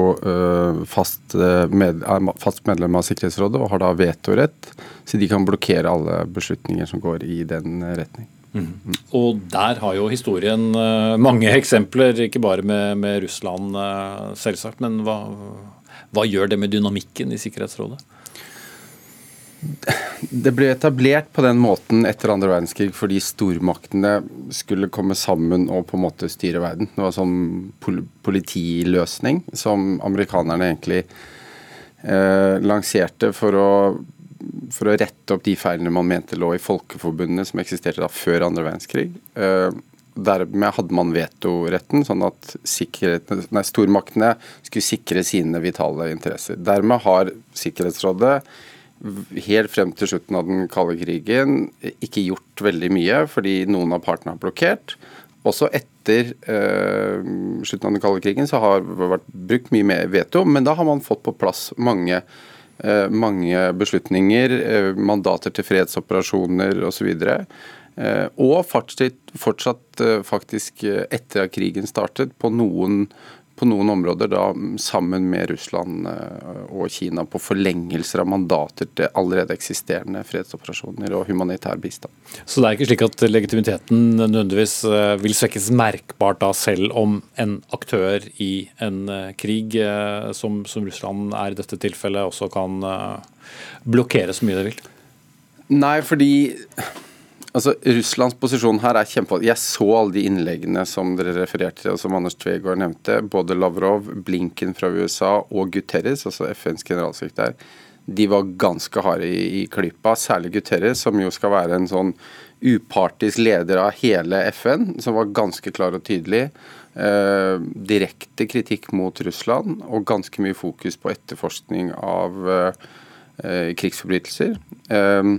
fast, med, fast, medlem av Sikkerhetsrådet og har da vetorett, så de kan blokkere alle beslutninger som går i den retning. Og der har jo historien uh, mange eksempler, ikke bare med, med Russland uh, selvsagt. Men hva, hva, gjør det med dynamikken i Sikkerhetsrådet? Det ble etablert på den måten etter andre verdenskrig fordi stormaktene skulle komme sammen og på en måte styre verden. Det var sånn politiløsning som amerikanerne egentlig eh, lanserte for å for å rette opp de feilene man mente lå i Folkeforbundet som eksisterte da før andre verdenskrig. Eh, dermed hadde man vetoretten, sånn at nei, stormaktene skulle sikre sine vitale interesser. Dermed har Sikkerhetsrådet helt frem til slutten av den kalde krigen ikke gjort veldig mye, fordi noen av partene har blokkert. Også etter uh, slutten av den kalde krigen så har det vært brukt mye mer veto, men da har man fått på plass mange Eh, mange beslutninger, eh, mandater til fredsoperasjoner osv. Eh, og fortsatt, fortsatt faktisk etter at krigen startet, på noen på noen områder da sammen med Russland eh, og Kina på forlengelser av mandater til allerede eksisterende fredsoperasjoner og humanitær bistand. Så det er ikke slik at legitimiteten nødvendigvis eh, vil svekkes merkbart da, selv om en aktør i en eh, krig, som, som Russland er i dette tilfellet, også kan blokkere så mye det vil? Nei, fordi Altså, Russlands posisjon her er kjempe... Jeg så alle de innleggene som dere refererte til, og som Anders Tvegård nevnte. Både Lavrov, Blinken fra USA og Guterres, altså FNs generalsekretær. De var ganske harde i, i klypa, særlig Guterres, som jo skal være en sånn upartisk leder av hele FN, som var ganske klar og tydelig. Eh, direkte kritikk mot Russland og ganske mye fokus på etterforskning av eh, krigsforbrytelser. Eh,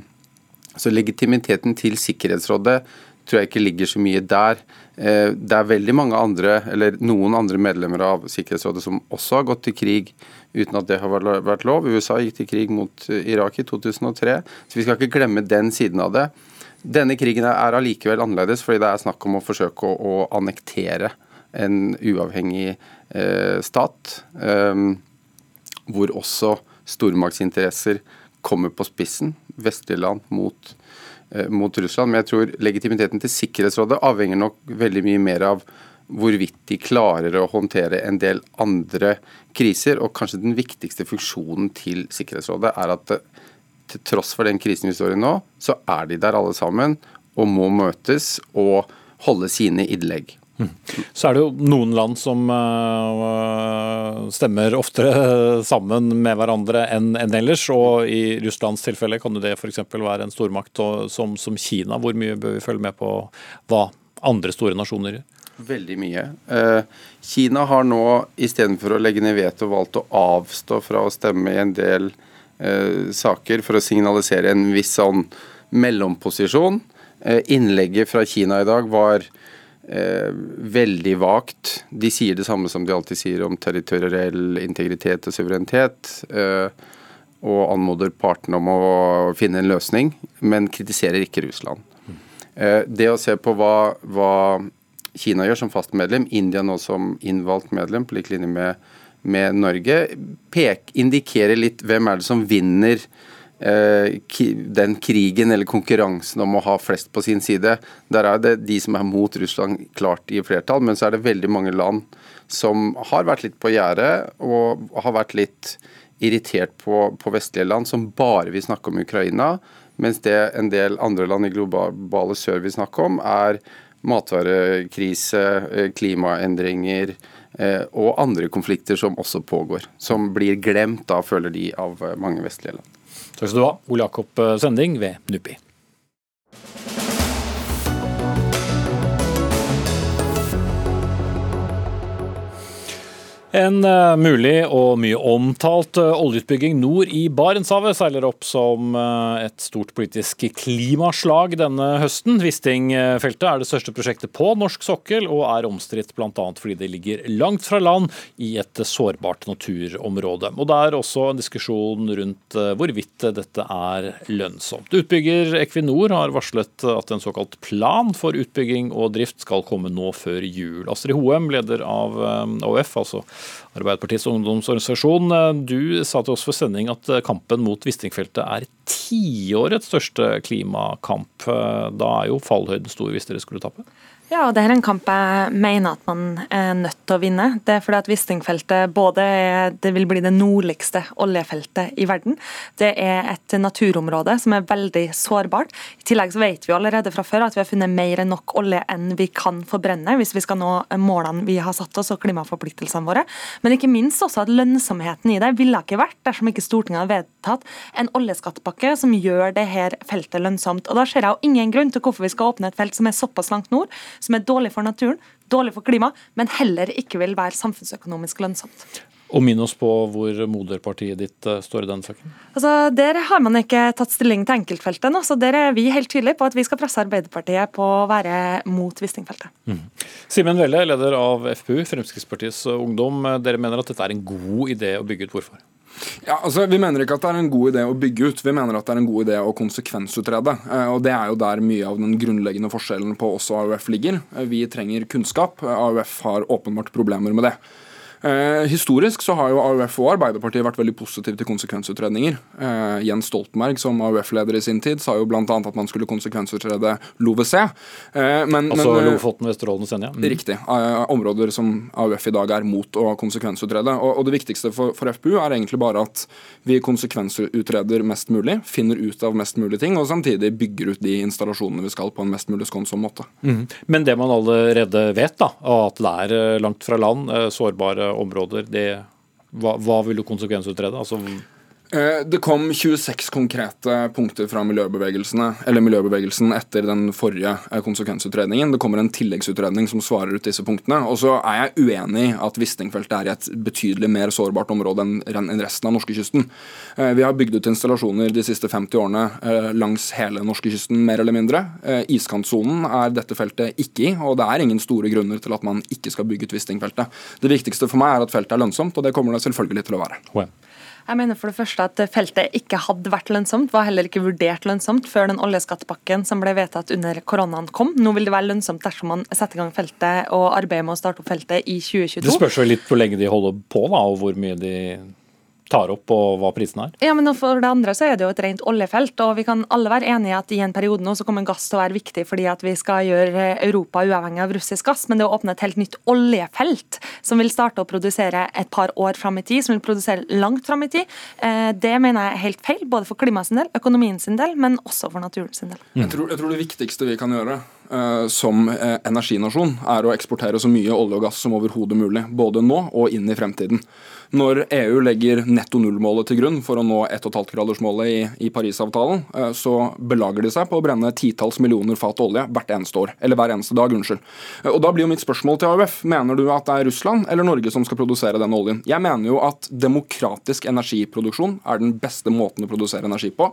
så legitimiteten til Sikkerhetsrådet tror jeg ikke ligger så mye der. Eh, det er veldig mange andre, eller noen andre medlemmer av Sikkerhetsrådet som også har gått til krig uten at det har vært lov. USA gikk til krig mot eh, Irak i 2003, så vi skal ikke glemme den siden av det. Denne krigen er allikevel annerledes, fordi det er snakk om å forsøke å, å annektere en uavhengig eh, stat. eh, hvor også stormaktsinteresser kommer på spissen. Vestlige land mot, eh, mot Russland. Men jeg tror legitimiteten til Sikkerhetsrådet avhenger nok veldig mye mer av hvorvidt de klarer å håndtere en del andre kriser. Og kanskje den viktigste funksjonen til Sikkerhetsrådet er at det, til tross for den krisen vi står i nå, så er de der alle sammen og må møtes og holde sine innlegg. Så er det jo noen land som uh, stemmer oftere *laughs* sammen med hverandre enn ellers. og I Russlands tilfelle kan det f.eks. være en stormakt som, Kina. Hvor mye bør vi følge med på hva andre store nasjoner gjør? Veldig mye. Uh, Kina har nå istedenfor å legge ned veto valgt å avstå fra å stemme i en del uh, saker for å signalisere en viss sånn mellomposisjon. Innlegget fra Kina i dag var eh, veldig vagt. De sier det samme som de alltid sier om territoriell integritet og suverenitet. Eh, og anmoder partene om å finne en løsning, men kritiserer ikke Russland. Eh, det å se på hva, hva, Kina gjør som fast medlem, India nå som innvalgt medlem, på lik linje med, med Norge, pek, indikerer litt hvem er det som vinner den krigen eller konkurransen om å ha flest på sin side. Der er det de som er mot Russland klart i flertall, men så er det veldig mange land som har vært litt på gjerdet og har vært litt irritert på, på, vestlige land som bare vil snakke om Ukraina, mens det en del andre land i globale sør vil snakke om, er matvarekrise, eh, klimaendringer eh, og andre konflikter som også pågår. Som blir glemt, da føler de, av mange vestlige land. Takk skal du ha, Ole Jakob eh, Sending ved NUPI. En uh, mulig og mye omtalt uh, oljeutbygging nord i Barentshavet seiler opp som uh, et stort politisk klimaslag denne høsten. Wisting-feltet er det største prosjektet på norsk sokkel, og er omstridt bl.a. fordi det ligger langt fra land i et sårbart naturområde. Og Det er også en diskusjon rundt hvorvidt dette er lønnsomt. Utbygger Equinor har varslet at en såkalt plan for utbygging og drift skal komme nå før jul. Astrid Hoem, leder av AUF, altså Arbeiderpartiets ungdomsorganisasjon. Du sa til oss for sending at kampen mot Wisting-feltet er tiårets største klimakamp. Da er jo fallhøyden stor hvis dere skulle tape? Ja, og det er en kamp jeg mener at man er nødt til å vinne. Det er fordi at Wisting-feltet både det vil bli det nordligste oljefeltet i verden. Det er et naturområde som er veldig sårbart. I tillegg så vet vi allerede fra før at vi har funnet mer enn nok olje enn vi kan forbrenne hvis vi skal nå målene vi har satt oss og klimaforpliktelsene våre. Men ikke minst også at lønnsomheten i det ville ikke vært dersom ikke Stortinget hadde vedtatt en oljeskattepakke som gjør det her feltet lønnsomt. Og Da ser jeg jo ingen grunn til hvorfor vi skal åpne et felt som er såpass langt nord som er dårlig for naturen, dårlig for klima, men heller ikke vil være samfunnsøkonomisk lønnsomt. Og Minn oss på hvor moderpartiet ditt eh, står i den saken. Altså, Der har man ikke tatt stilling til enkeltfeltet nå, så der er vi helt tydelige på at vi skal presse Arbeiderpartiet på å være mot Wisting-feltet. Mm. Simen Velle, leder av FPU, Fremskrittspartiets Ungdom. Dere mener at dette er en god idé å bygge ut. Hvorfor? Ja, altså Vi mener ikke at det er en god idé å bygge ut, vi mener at det er en god idé å konsekvensutrede. Eh, og Det er jo der mye av den grunnleggende forskjellen på oss og AUF ligger. Eh, vi trenger kunnskap. AUF har åpenbart problemer med det. Eh, historisk så har jo AUF og Arbeiderpartiet vært veldig positive til konsekvensutredninger. Eh, Jens Stoltenberg som AUF-leder i sin tid sa jo bl.a. at man skulle konsekvensutrede LoVC. Eh, men, altså men, Lofoten, Vesterålen og Senja? Mm. Riktig. Eh, områder som AUF i dag er mot å konsekvensutrede. Og, og det viktigste for, for, FPU er egentlig bare at vi konsekvensutreder mest mulig, finner ut av mest mulig ting, og samtidig bygger ut de installasjonene vi skal på en mest mulig skånsom måte. Mm. Men det man allerede vet, da, at det er eh, langt fra land, sårbare områder, det, hva, hva vil du konsekvensutrede? Altså, det kom 26 konkrete punkter fra miljøbevegelsen etter den forrige eh, konsekvensutredningen. Det kommer en tilleggsutredning som svarer ut disse punktene. Og så er jeg uenig i at Wisting-feltet er i et betydelig mer sårbart område enn resten av norskekysten. Eh, vi har bygd ut installasjoner de siste 50 årene langs hele norskekysten, mer eller mindre. Iskantsonen er dette feltet ikke i, og det er ingen store grunner til at man ikke skal bygge ut Wisting-feltet. Det viktigste for meg er at feltet er lønnsomt, og det kommer det selvfølgelig til å være. Jeg mener for det første at feltet ikke hadde vært lønnsomt, var heller ikke vurdert lønnsomt før den oljeskattepakken som ble vedtatt under koronaen kom. Nå vil det være lønnsomt dersom man setter i gang feltet og arbeider med å starte opp feltet i 2022. Det spørs jo litt hvor lenge de holder på, da, og hvor mye de tar opp, og hva prisen er? Ja, men For det andre så er det jo et rent oljefelt. og Vi kan alle være enige i at i en periode nå så kommer gass til å være viktig fordi at vi skal gjøre Europa uavhengig av russisk gass. Men det å åpne et helt nytt oljefelt som vil starte å produsere et par år fram i tid, som vil produsere langt fram i tid, eh, det mener jeg er helt feil. Både for klimaet sin del, økonomien sin del, men også for naturen sin del. Jeg, tror, jeg tror det viktigste vi kan gjøre uh, som uh, energinasjon, er å eksportere så mye olje og gass som overhodet mulig. Både nå og inn i fremtiden. Når EU legger netto null-målet til grunn for å nå 1,5-gradersmålet i, i Parisavtalen, uh, så belager de seg på å brenne titalls millioner fat olje hvert eneste år. Eller hver eneste dag, unnskyld. Og Da blir jo mitt spørsmål til AUF. Mener du at det er Russland eller Norge som skal produsere denne oljen? Jeg mener jo at demokratisk energiproduksjon er den beste måten å produsere energi på.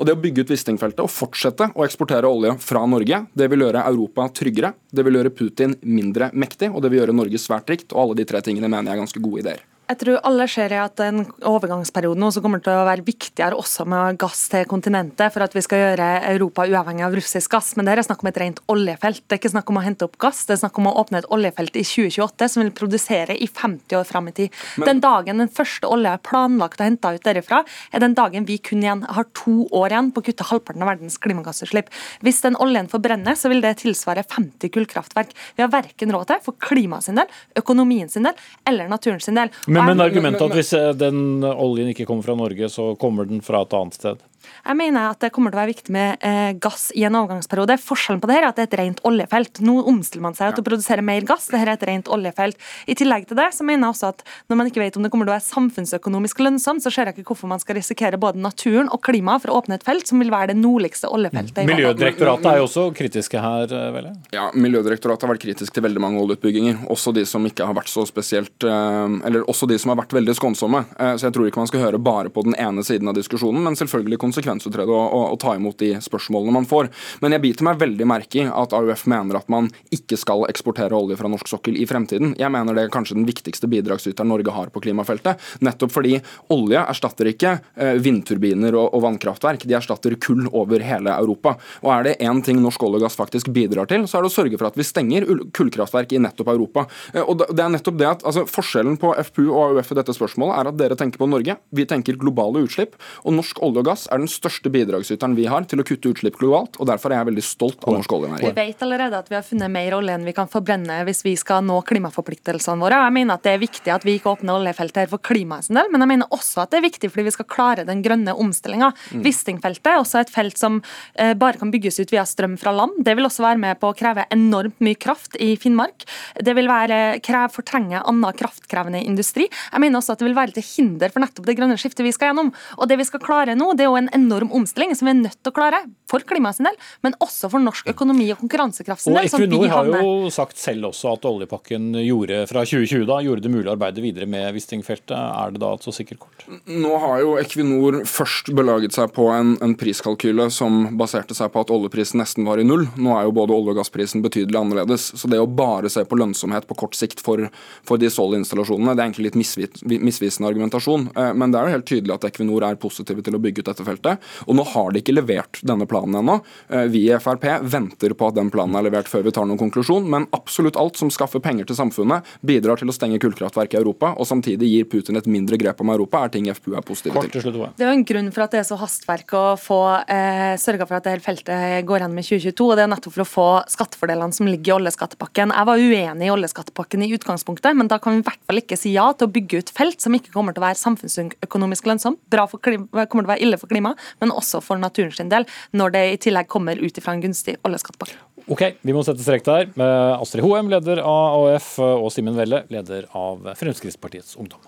Og det å bygge ut Wisting-feltet og fortsette å eksportere olje fra Norge, det vil gjøre Europa tryggere, det vil gjøre Putin mindre mektig, og det vil gjøre Norge svært rikt. Og alle de tre tingene mener jeg er ganske gode ideer. Jeg tror alle ser at den overgangsperioden også kommer til å være viktigere også med gass til kontinentet, for at vi skal gjøre Europa uavhengig av russisk gass. Men det er snakk om et rent oljefelt. Det er ikke snakk om å hente opp gass, det er snakk om å åpne et oljefelt i 2028 som vil produsere i 50 år fram i tid. Men... Den dagen den første olja er planlagt og henta ut derifra, er den dagen vi kun igjen har to år igjen på å kutte halvparten av verdens klimagassutslipp. Hvis den oljen forbrenner, så vil det tilsvare 50 kullkraftverk. Vi har verken råd til for klimaet sin del, økonomien sin del eller naturen sin del. Men, men argumentet at hvis eh, den oljen ikke kommer fra Norge, så kommer den fra et annet sted? Jeg mener at det kommer til å være viktig med eh, gass i en overgangsperiode. Forskjellen på det her er at det er et rent oljefelt. Nå omstiller man seg til å produsere mer gass. Dette er et rent oljefelt. I tillegg til det så mener jeg også at når man ikke vet om det kommer til å være samfunnsøkonomisk lønnsomt, så ser jeg ikke hvorfor man skal risikere både naturen og klimaet for å åpne et felt som vil være det nordligste oljefeltet. Mm. Miljødirektoratet er jo også kritiske her, Velle? Ja, Miljødirektoratet har vært kritisk til veldig mange oljeutbygginger. Også de som ikke har vært så spesielt eh, Eller også de som har vært veldig skånsomme. Så jeg tror ikke man skal høre bare på den ene siden av diskusjonen, men selvfølgelig konsekvensutrede og, og, og, ta imot de spørsmålene man får. Men jeg biter meg veldig merke i at AUF mener at man ikke skal eksportere olje fra norsk sokkel i fremtiden. Jeg mener det er kanskje den viktigste bidragsyteren Norge har på klimafeltet. Nettopp fordi olje erstatter ikke eh, vindturbiner og, og, vannkraftverk, de erstatter kull over hele Europa. Og er det én ting norsk olje og gass faktisk bidrar til, så er det å sørge for at vi stenger kullkraftverk i nettopp Europa. Eh, og det er nettopp det at altså, Forskjellen på FPU og AUF i dette spørsmålet er at dere tenker på Norge, vi tenker globale utslipp. og Norsk olje og gass er den største bidragsyteren vi har til å kutte utslipp globalt. og Derfor er jeg veldig stolt av norsk oljenæring. Vi vet allerede at vi har funnet mer olje enn vi kan forbrenne hvis vi skal nå klimaforpliktelsene våre. Jeg mener at Det er viktig at vi ikke åpner oljefeltet her for klimaet sin del, men jeg mener også at det er viktig fordi vi skal klare den grønne omstillinga. Mm. Wisting-feltet er også et felt som eh, bare kan bygges ut via strøm fra land. Det vil også være med på å kreve enormt mye kraft i Finnmark. Det vil være krev, fortrenge annen kraftkrevende industri. Jeg mener også at det vil være til hinder for nettopp det grønne skiftet vi skal gjennom. Og det vi skal klare nå, det er jo en enorm omstilling som vi er nødt til å klare. For klimaet sin del, men også for norsk økonomi og konkurransekraft sin del. Og Equinor har jo sagt selv også at oljepakken gjorde fra 2020 da, gjorde det mulig å arbeide videre med Wisting-feltet. Er det da et så sikkert kort? Nå har jo Equinor først belaget seg på en, en priskalkyle som baserte seg på at oljeprisen nesten var i null. Nå er jo både olje- og gassprisen betydelig annerledes. Så det å bare se på lønnsomhet på kort sikt for, for de Sol-installasjonene, det er egentlig litt misvisende argumentasjon. Eh, men det er jo helt tydelig at Equinor er positive til å bygge ut dette feltet. Og nå har de ikke levert denne planen ennå. Eh, vi i Frp venter på at den planen er levert før vi tar noen konklusjon, men absolutt alt som skaffer penger til samfunnet, bidrar til å stenge kullkraftverk i Europa, og samtidig gir Putin et mindre grep om Europa, er ting FPU er positive til. Det er jo en grunn for at det er så hastverk å få eh, sørga for at det hele feltet går gjennom i 2022, og det er nettopp for å få skattefordelene som ligger i oljeskattepakken. Jeg var uenig i oljeskattepakken i utgangspunktet, men da kan vi i hvert fall ikke si ja til å bygge ut felt som ikke kommer til å være samfunnsøkonomisk lønnsomt, bra for klima, kommer til å være ille for klimaet, men også for naturen sin del, når det i tillegg kommer ut fra en gunstig oljeskattepakke. Ok, vi må sette strek der. Med Astrid Hoem, leder av AOF, og Simen Welle, leder av Fremskrittspartiets Ungdom.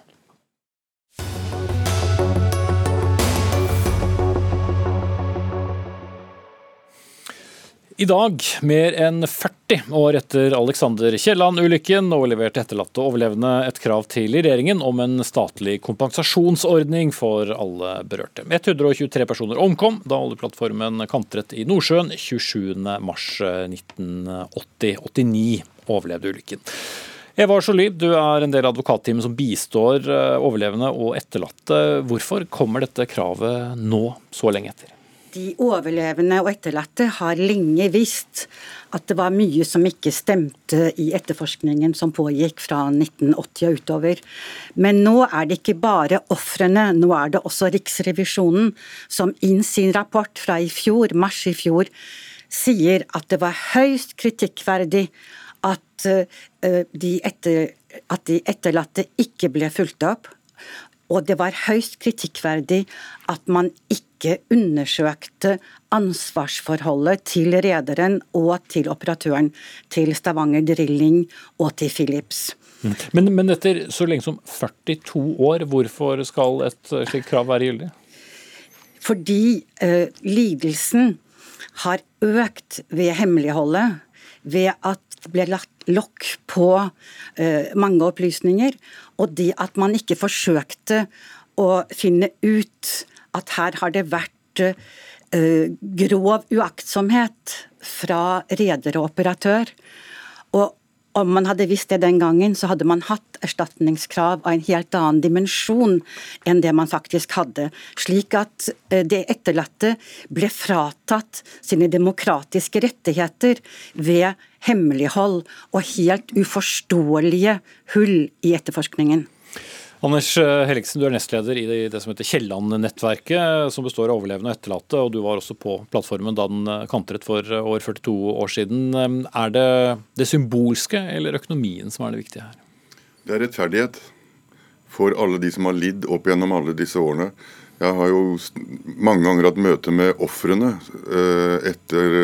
I dag, mer enn 40 år etter Alexander Kielland-ulykken, overleverte etterlatte og overlevende et krav til regjeringen om en statlig kompensasjonsordning for alle berørte. 123 personer omkom da oljeplattformen kantret i Nordsjøen 27.3.1980. 89 overlevde ulykken. Eva Jolie, du er en del av advokatteamet som bistår eh, overlevende og etterlatte. Hvorfor kommer dette kravet nå, så lenge etter? De overlevende og etterlatte har lenge visst at det var mye som ikke stemte i etterforskningen som pågikk fra 1980 og utover. Men nå er det ikke bare ofrene, nå er det også Riksrevisjonen som inn sin rapport fra i fjor, mars i fjor, sier at det var høyst kritikkverdig at, uh, de, etter, at de etterlatte ikke ble fulgt opp. Og det var høyst kritikkverdig at man ikke undersøkte ansvarsforholdet til rederen og til operatøren, til Stavanger Drilling og til Philips. Mm. Men, men, etter så lenge som 42 år, hvorfor skal et slikt krav være gyldig? Fordi eh, lidelsen har økt ved hemmeligholdet, ved at det ble lagt lokk på uh, mange opplysninger. Og det at man ikke forsøkte å finne ut at her har det vært uh, grov uaktsomhet fra reder og operatør. Og om man hadde visst det den gangen, så hadde man hatt erstatningskrav av en helt annen dimensjon enn det man faktisk hadde. Slik at uh, det etterlatte ble fratatt sine demokratiske rettigheter ved hemmelighold og helt uforståelige hull i etterforskningen. Anders Helligsen, du er nestleder i det som heter Kielland-nettverket, som består av overlevende og etterlatte, og du var også på plattformen da den kantret for år 42 år siden. Er det det symbolske eller økonomien som er det viktige her? Det er rettferdighet for alle de som har lidd opp gjennom alle disse årene. Jeg har jo mange ganger hatt møte med ofrene eh, etter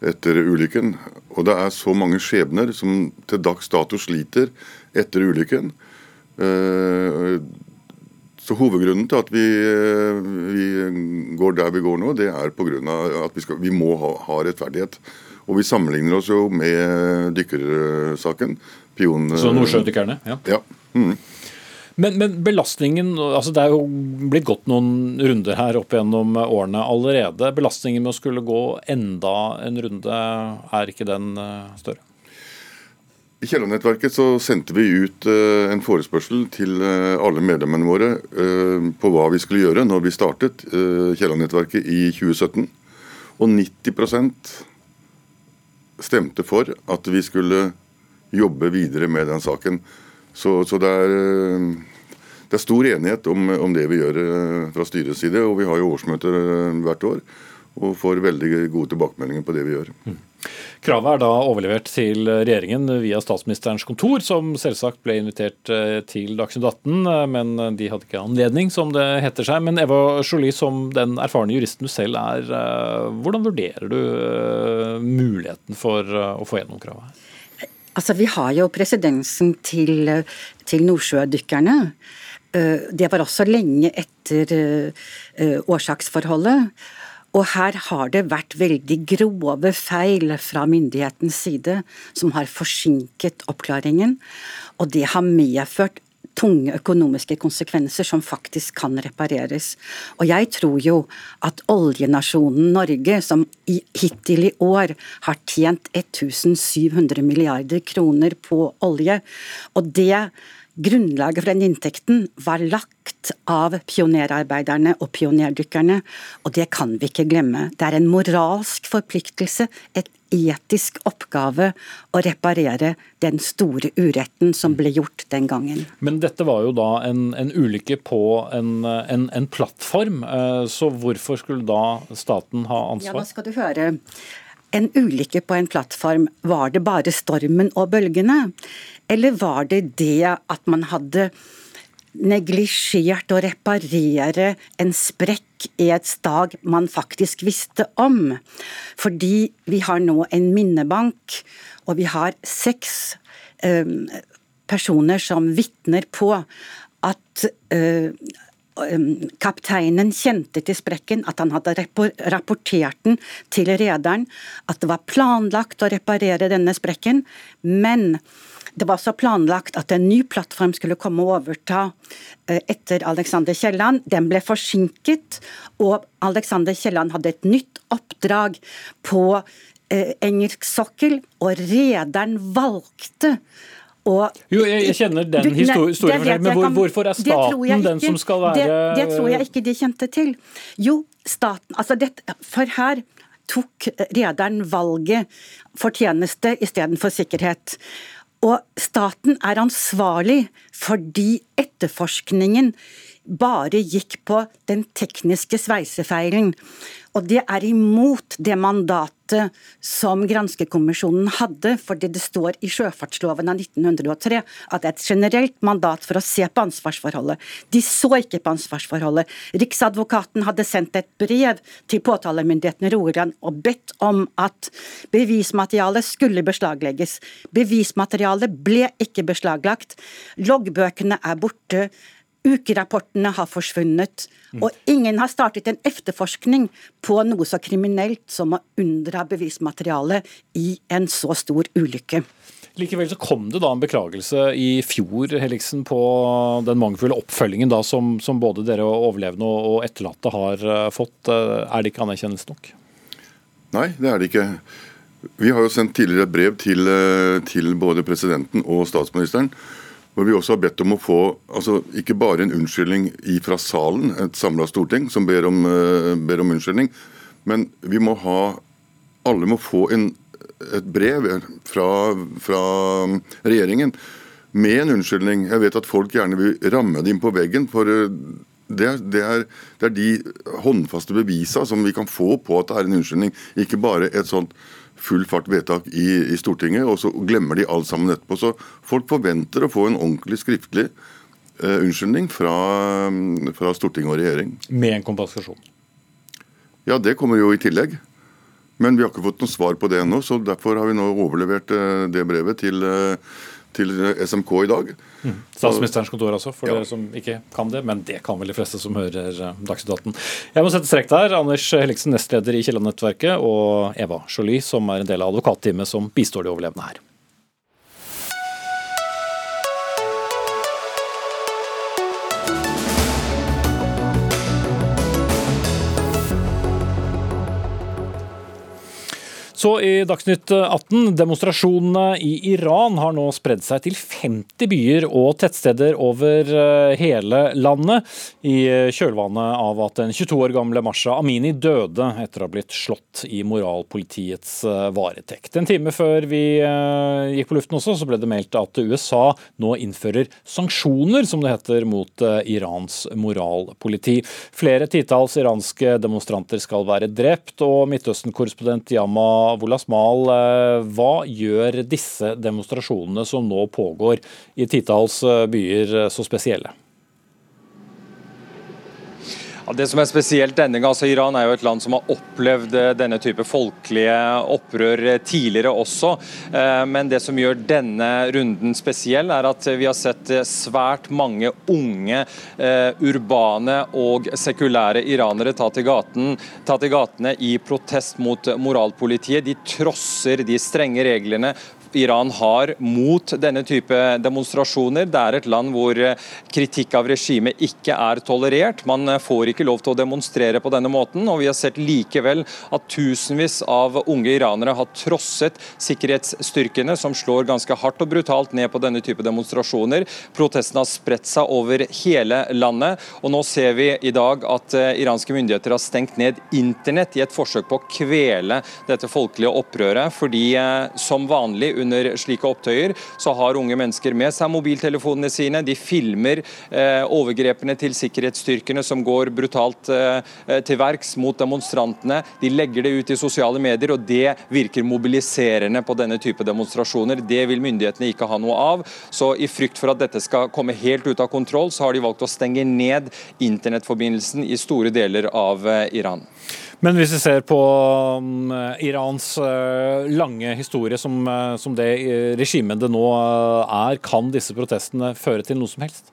etter ulykken. Og det er så mange skjebner som til dags dato sliter etter ulykken. Eh, så hovedgrunnen til at vi, eh, vi går der vi går nå, det er pga. at vi, skal, vi må ha, ha, rettferdighet. Og vi sammenligner oss jo med dykkersaken. Pion, så nordsjødykkerne? Ja. ja. Mm. Men, men, belastningen altså Det er jo blitt gått noen runder her opp gjennom årene allerede. Belastningen med å skulle gå enda en runde, er ikke den eh, større? I Kielland-nettverket så sendte vi ut uh, en forespørsel til uh, alle medlemmene våre uh, på hva vi skulle gjøre når vi startet Kielland-nettverket i 2017. Og 90% stemte for at vi skulle jobbe videre med den saken. Så, så det, er, det, er, stor enighet om, om, det vi gjør eh, fra styrets side. Og vi har jo årsmøter eh, hvert år og får veldig gode tilbakemeldinger på det vi gjør. Mm. Kravet er da overlevert til regjeringen via statsministerens kontor, som selvsagt ble invitert eh, til Dagsnytt 18, men de hadde ikke anledning, som det heter seg. Men Eva Jolie, som den erfarne juristen du selv er, hvordan vurderer du muligheten for å få gjennom kravet? Altså, Vi har jo presidensen til, til nordsjødykkerne. Eh, det var også lenge etter eh, årsaksforholdet. Og her har det vært veldig grove feil fra myndighetens side som har forsinket oppklaringen. Og det har medført tunge økonomiske konsekvenser som faktisk kan repareres. Og jeg tror jo at oljenasjonen Norge, som i, hittil i år har tjent 1700 milliarder kroner på olje, og det Grunnlaget for den inntekten var lagt av pionerarbeiderne og pionerdykkerne, og det kan vi ikke glemme. Det er en moralsk forpliktelse, et etisk oppgave å reparere den store uretten som ble gjort den gangen. Men dette var jo da en, en ulykke på en, en, en, plattform, eh, så hvorfor skulle da staten ha ansvar? Ja, nå skal du høre. En ulykke på en plattform, var det bare stormen og bølgene? Eller var det det at man hadde neglisjert å reparere en sprekk i et stag man faktisk visste om. Fordi vi har nå en minnebank, og vi har seks eh, personer som vitner på at uh, kapteinen kjente til sprekken, at han hadde rapportert den til rederen, at det var planlagt å reparere denne sprekken, men det var så planlagt at en ny plattform skulle komme og overta eh, etter Alexander Kielland. Den ble forsinket, og Alexander Kielland hadde et nytt oppdrag på eh, engelsk sokkel, og rederen valgte Og, jo, jeg, jeg kjenner den nei, historien, jeg, men hvor, kan- hvorfor er staten den som skal være det, det tror jeg ikke de kjente til. Jo, staten altså det, For her tok rederen valget fortjeneste istedenfor sikkerhet. Og staten er ansvarlig fordi etterforskningen bare gikk på den tekniske sveisefeilen. Og det er imot det mandatet som Granskekommisjonen hadde, fordi det står i sjøfartsloven av 1903 at det er et generelt mandat for å se på ansvarsforholdet. De så ikke på ansvarsforholdet. Riksadvokaten hadde sendt et brev til påtalemyndigheten i og bedt om at bevismaterialet skulle beslaglegges. Bevismaterialet ble ikke beslaglagt. Loggbøkene er borte. Ukerapportene har forsvunnet, og ingen har startet en efterforskning på noe så kriminelt som å unndra bevismateriale i en så stor ulykke. Likevel så kom det da en beklagelse i fjor Heliksen, på den mangelfulle oppfølgingen da, som, som både dere overlevende og, etterlatte har eh, fått. Eh, Er det ikke anerkjennelse nok? Nei, det er det ikke. Vi har jo sendt tidligere et brev til, eh, til både presidenten og statsministeren hvor vi også har bedt om å få altså ikke bare en unnskyldning fra salen, et samla storting som ber om, eh, ber om unnskyldning, men vi må ha Alle må få en, et brev fra, fra regjeringen med en unnskyldning. Jeg vet at folk gjerne vil ramme det inn på veggen. for eh, det det, er, det er de håndfaste bevisene som vi kan få på at det er en unnskyldning, ikke bare et sånt full fart vedtak i, i, Stortinget, og så glemmer de alt sammen etterpå. Så folk forventer å få en ordentlig skriftlig uh, unnskyldning fra, fra, Stortinget og regjering. Med en kompensasjon? Ja, det kommer jo i tillegg. Men vi har ikke fått noe svar på det ennå, så derfor har vi nå overlevert uh, det brevet til, uh, til SMK i dag. Mm. Statsministerens kontor altså, for ja. dere som ikke kan det. Men det kan vel de fleste som hører Dagsnytt 18. Jeg må sette strekk der. Anders Helliksen, nestleder i Kielland-nettverket, og Eva Jolie, som er en del av advokatteamet som bistår de overlevende her. Så i Dagsnytt 18. Demonstrasjonene i Iran har nå spredd seg til 50 byer og tettsteder over hele landet, i kjølvannet av at den 22 år gamle Masha Amini døde etter å ha blitt slått i moralpolitiets varetekt. En time før vi gikk på luften også, så ble det meldt at USA nå innfører sanksjoner, som det heter, mot Irans moralpoliti. Flere titalls iranske demonstranter skal være drept, og Midtøsten-korrespondent Yama Wolasmal, hva gjør disse demonstrasjonene som nå pågår i titalls byer så spesielle? Ja, det som er spesielt denne gang, altså Iran er jo et land som har opplevd denne type folkelige opprør tidligere også. Men det som gjør denne runden spesiell, er at vi har sett svært mange unge, urbane og sekulære iranere ta til, gaten, ta til gatene i protest mot moralpolitiet. De trosser de strenge reglene Iran har mot denne type demonstrasjoner. Det er et land hvor kritikk av regimet ikke er tolerert. Man får ikke lov til å demonstrere på denne måten. og Vi har sett likevel at tusenvis av unge iranere har trosset sikkerhetsstyrkene, som slår ganske hardt og brutalt ned på denne type demonstrasjoner. Protestene har spredt seg over hele landet. og Nå ser vi i dag at iranske myndigheter har stengt ned internett i et forsøk på å kvele dette folkelige opprøret. fordi som vanlig under slike opptøyer, så har unge mennesker med seg mobiltelefonene sine. De filmer eh, overgrepene til sikkerhetsstyrkene som går brutalt eh, til verks mot demonstrantene. De legger det ut i sosiale medier, og det virker mobiliserende på denne type demonstrasjoner. Det vil myndighetene ikke ha noe av. Så i frykt for at dette skal komme helt ut av kontroll, så har de valgt å stenge ned internettforbindelsen i store deler av eh, Iran. Men hvis vi ser på um, Irans uh, lange historie som, uh, som det regimet det nå er, kan disse protestene føre til noe som helst?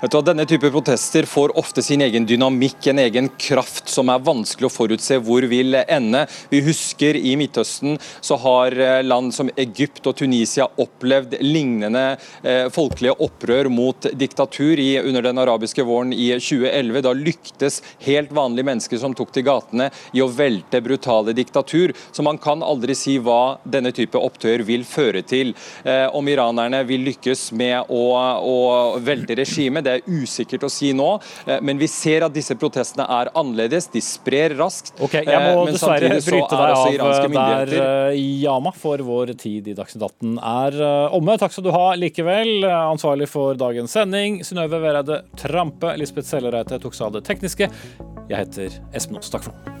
Vet du, denne type protester får ofte sin egen dynamikk, en egen kraft som er vanskelig å forutse hvor vil ende. Vi husker i Midtøsten så har eh, land som Egypt og Tunisia opplevd lignende eh, folkelige opprør mot diktatur i, under den arabiske våren i 2011. Da lyktes helt vanlige mennesker som tok til gatene i å velte brutale diktatur. Så man kan aldri si hva denne type opptøyer vil føre til. Eh, om iranerne vil lykkes med å, å velte regimet, det er usikkert å si nå. Eh, men vi ser at disse protestene er annerledes. De sprer raskt. Ok, Jeg må eh, men dessverre bryte deg av iranske der, eh, Yama, for vår tid i Dagsnytt 18 er eh, omme. Takk skal du ha likevel. Eh, Ansvarlig for dagens sending, Synnøve Vereide Trampe. Lisbeth Sellereite tok seg av det tekniske. Jeg heter Espen Aas. Takk for nå.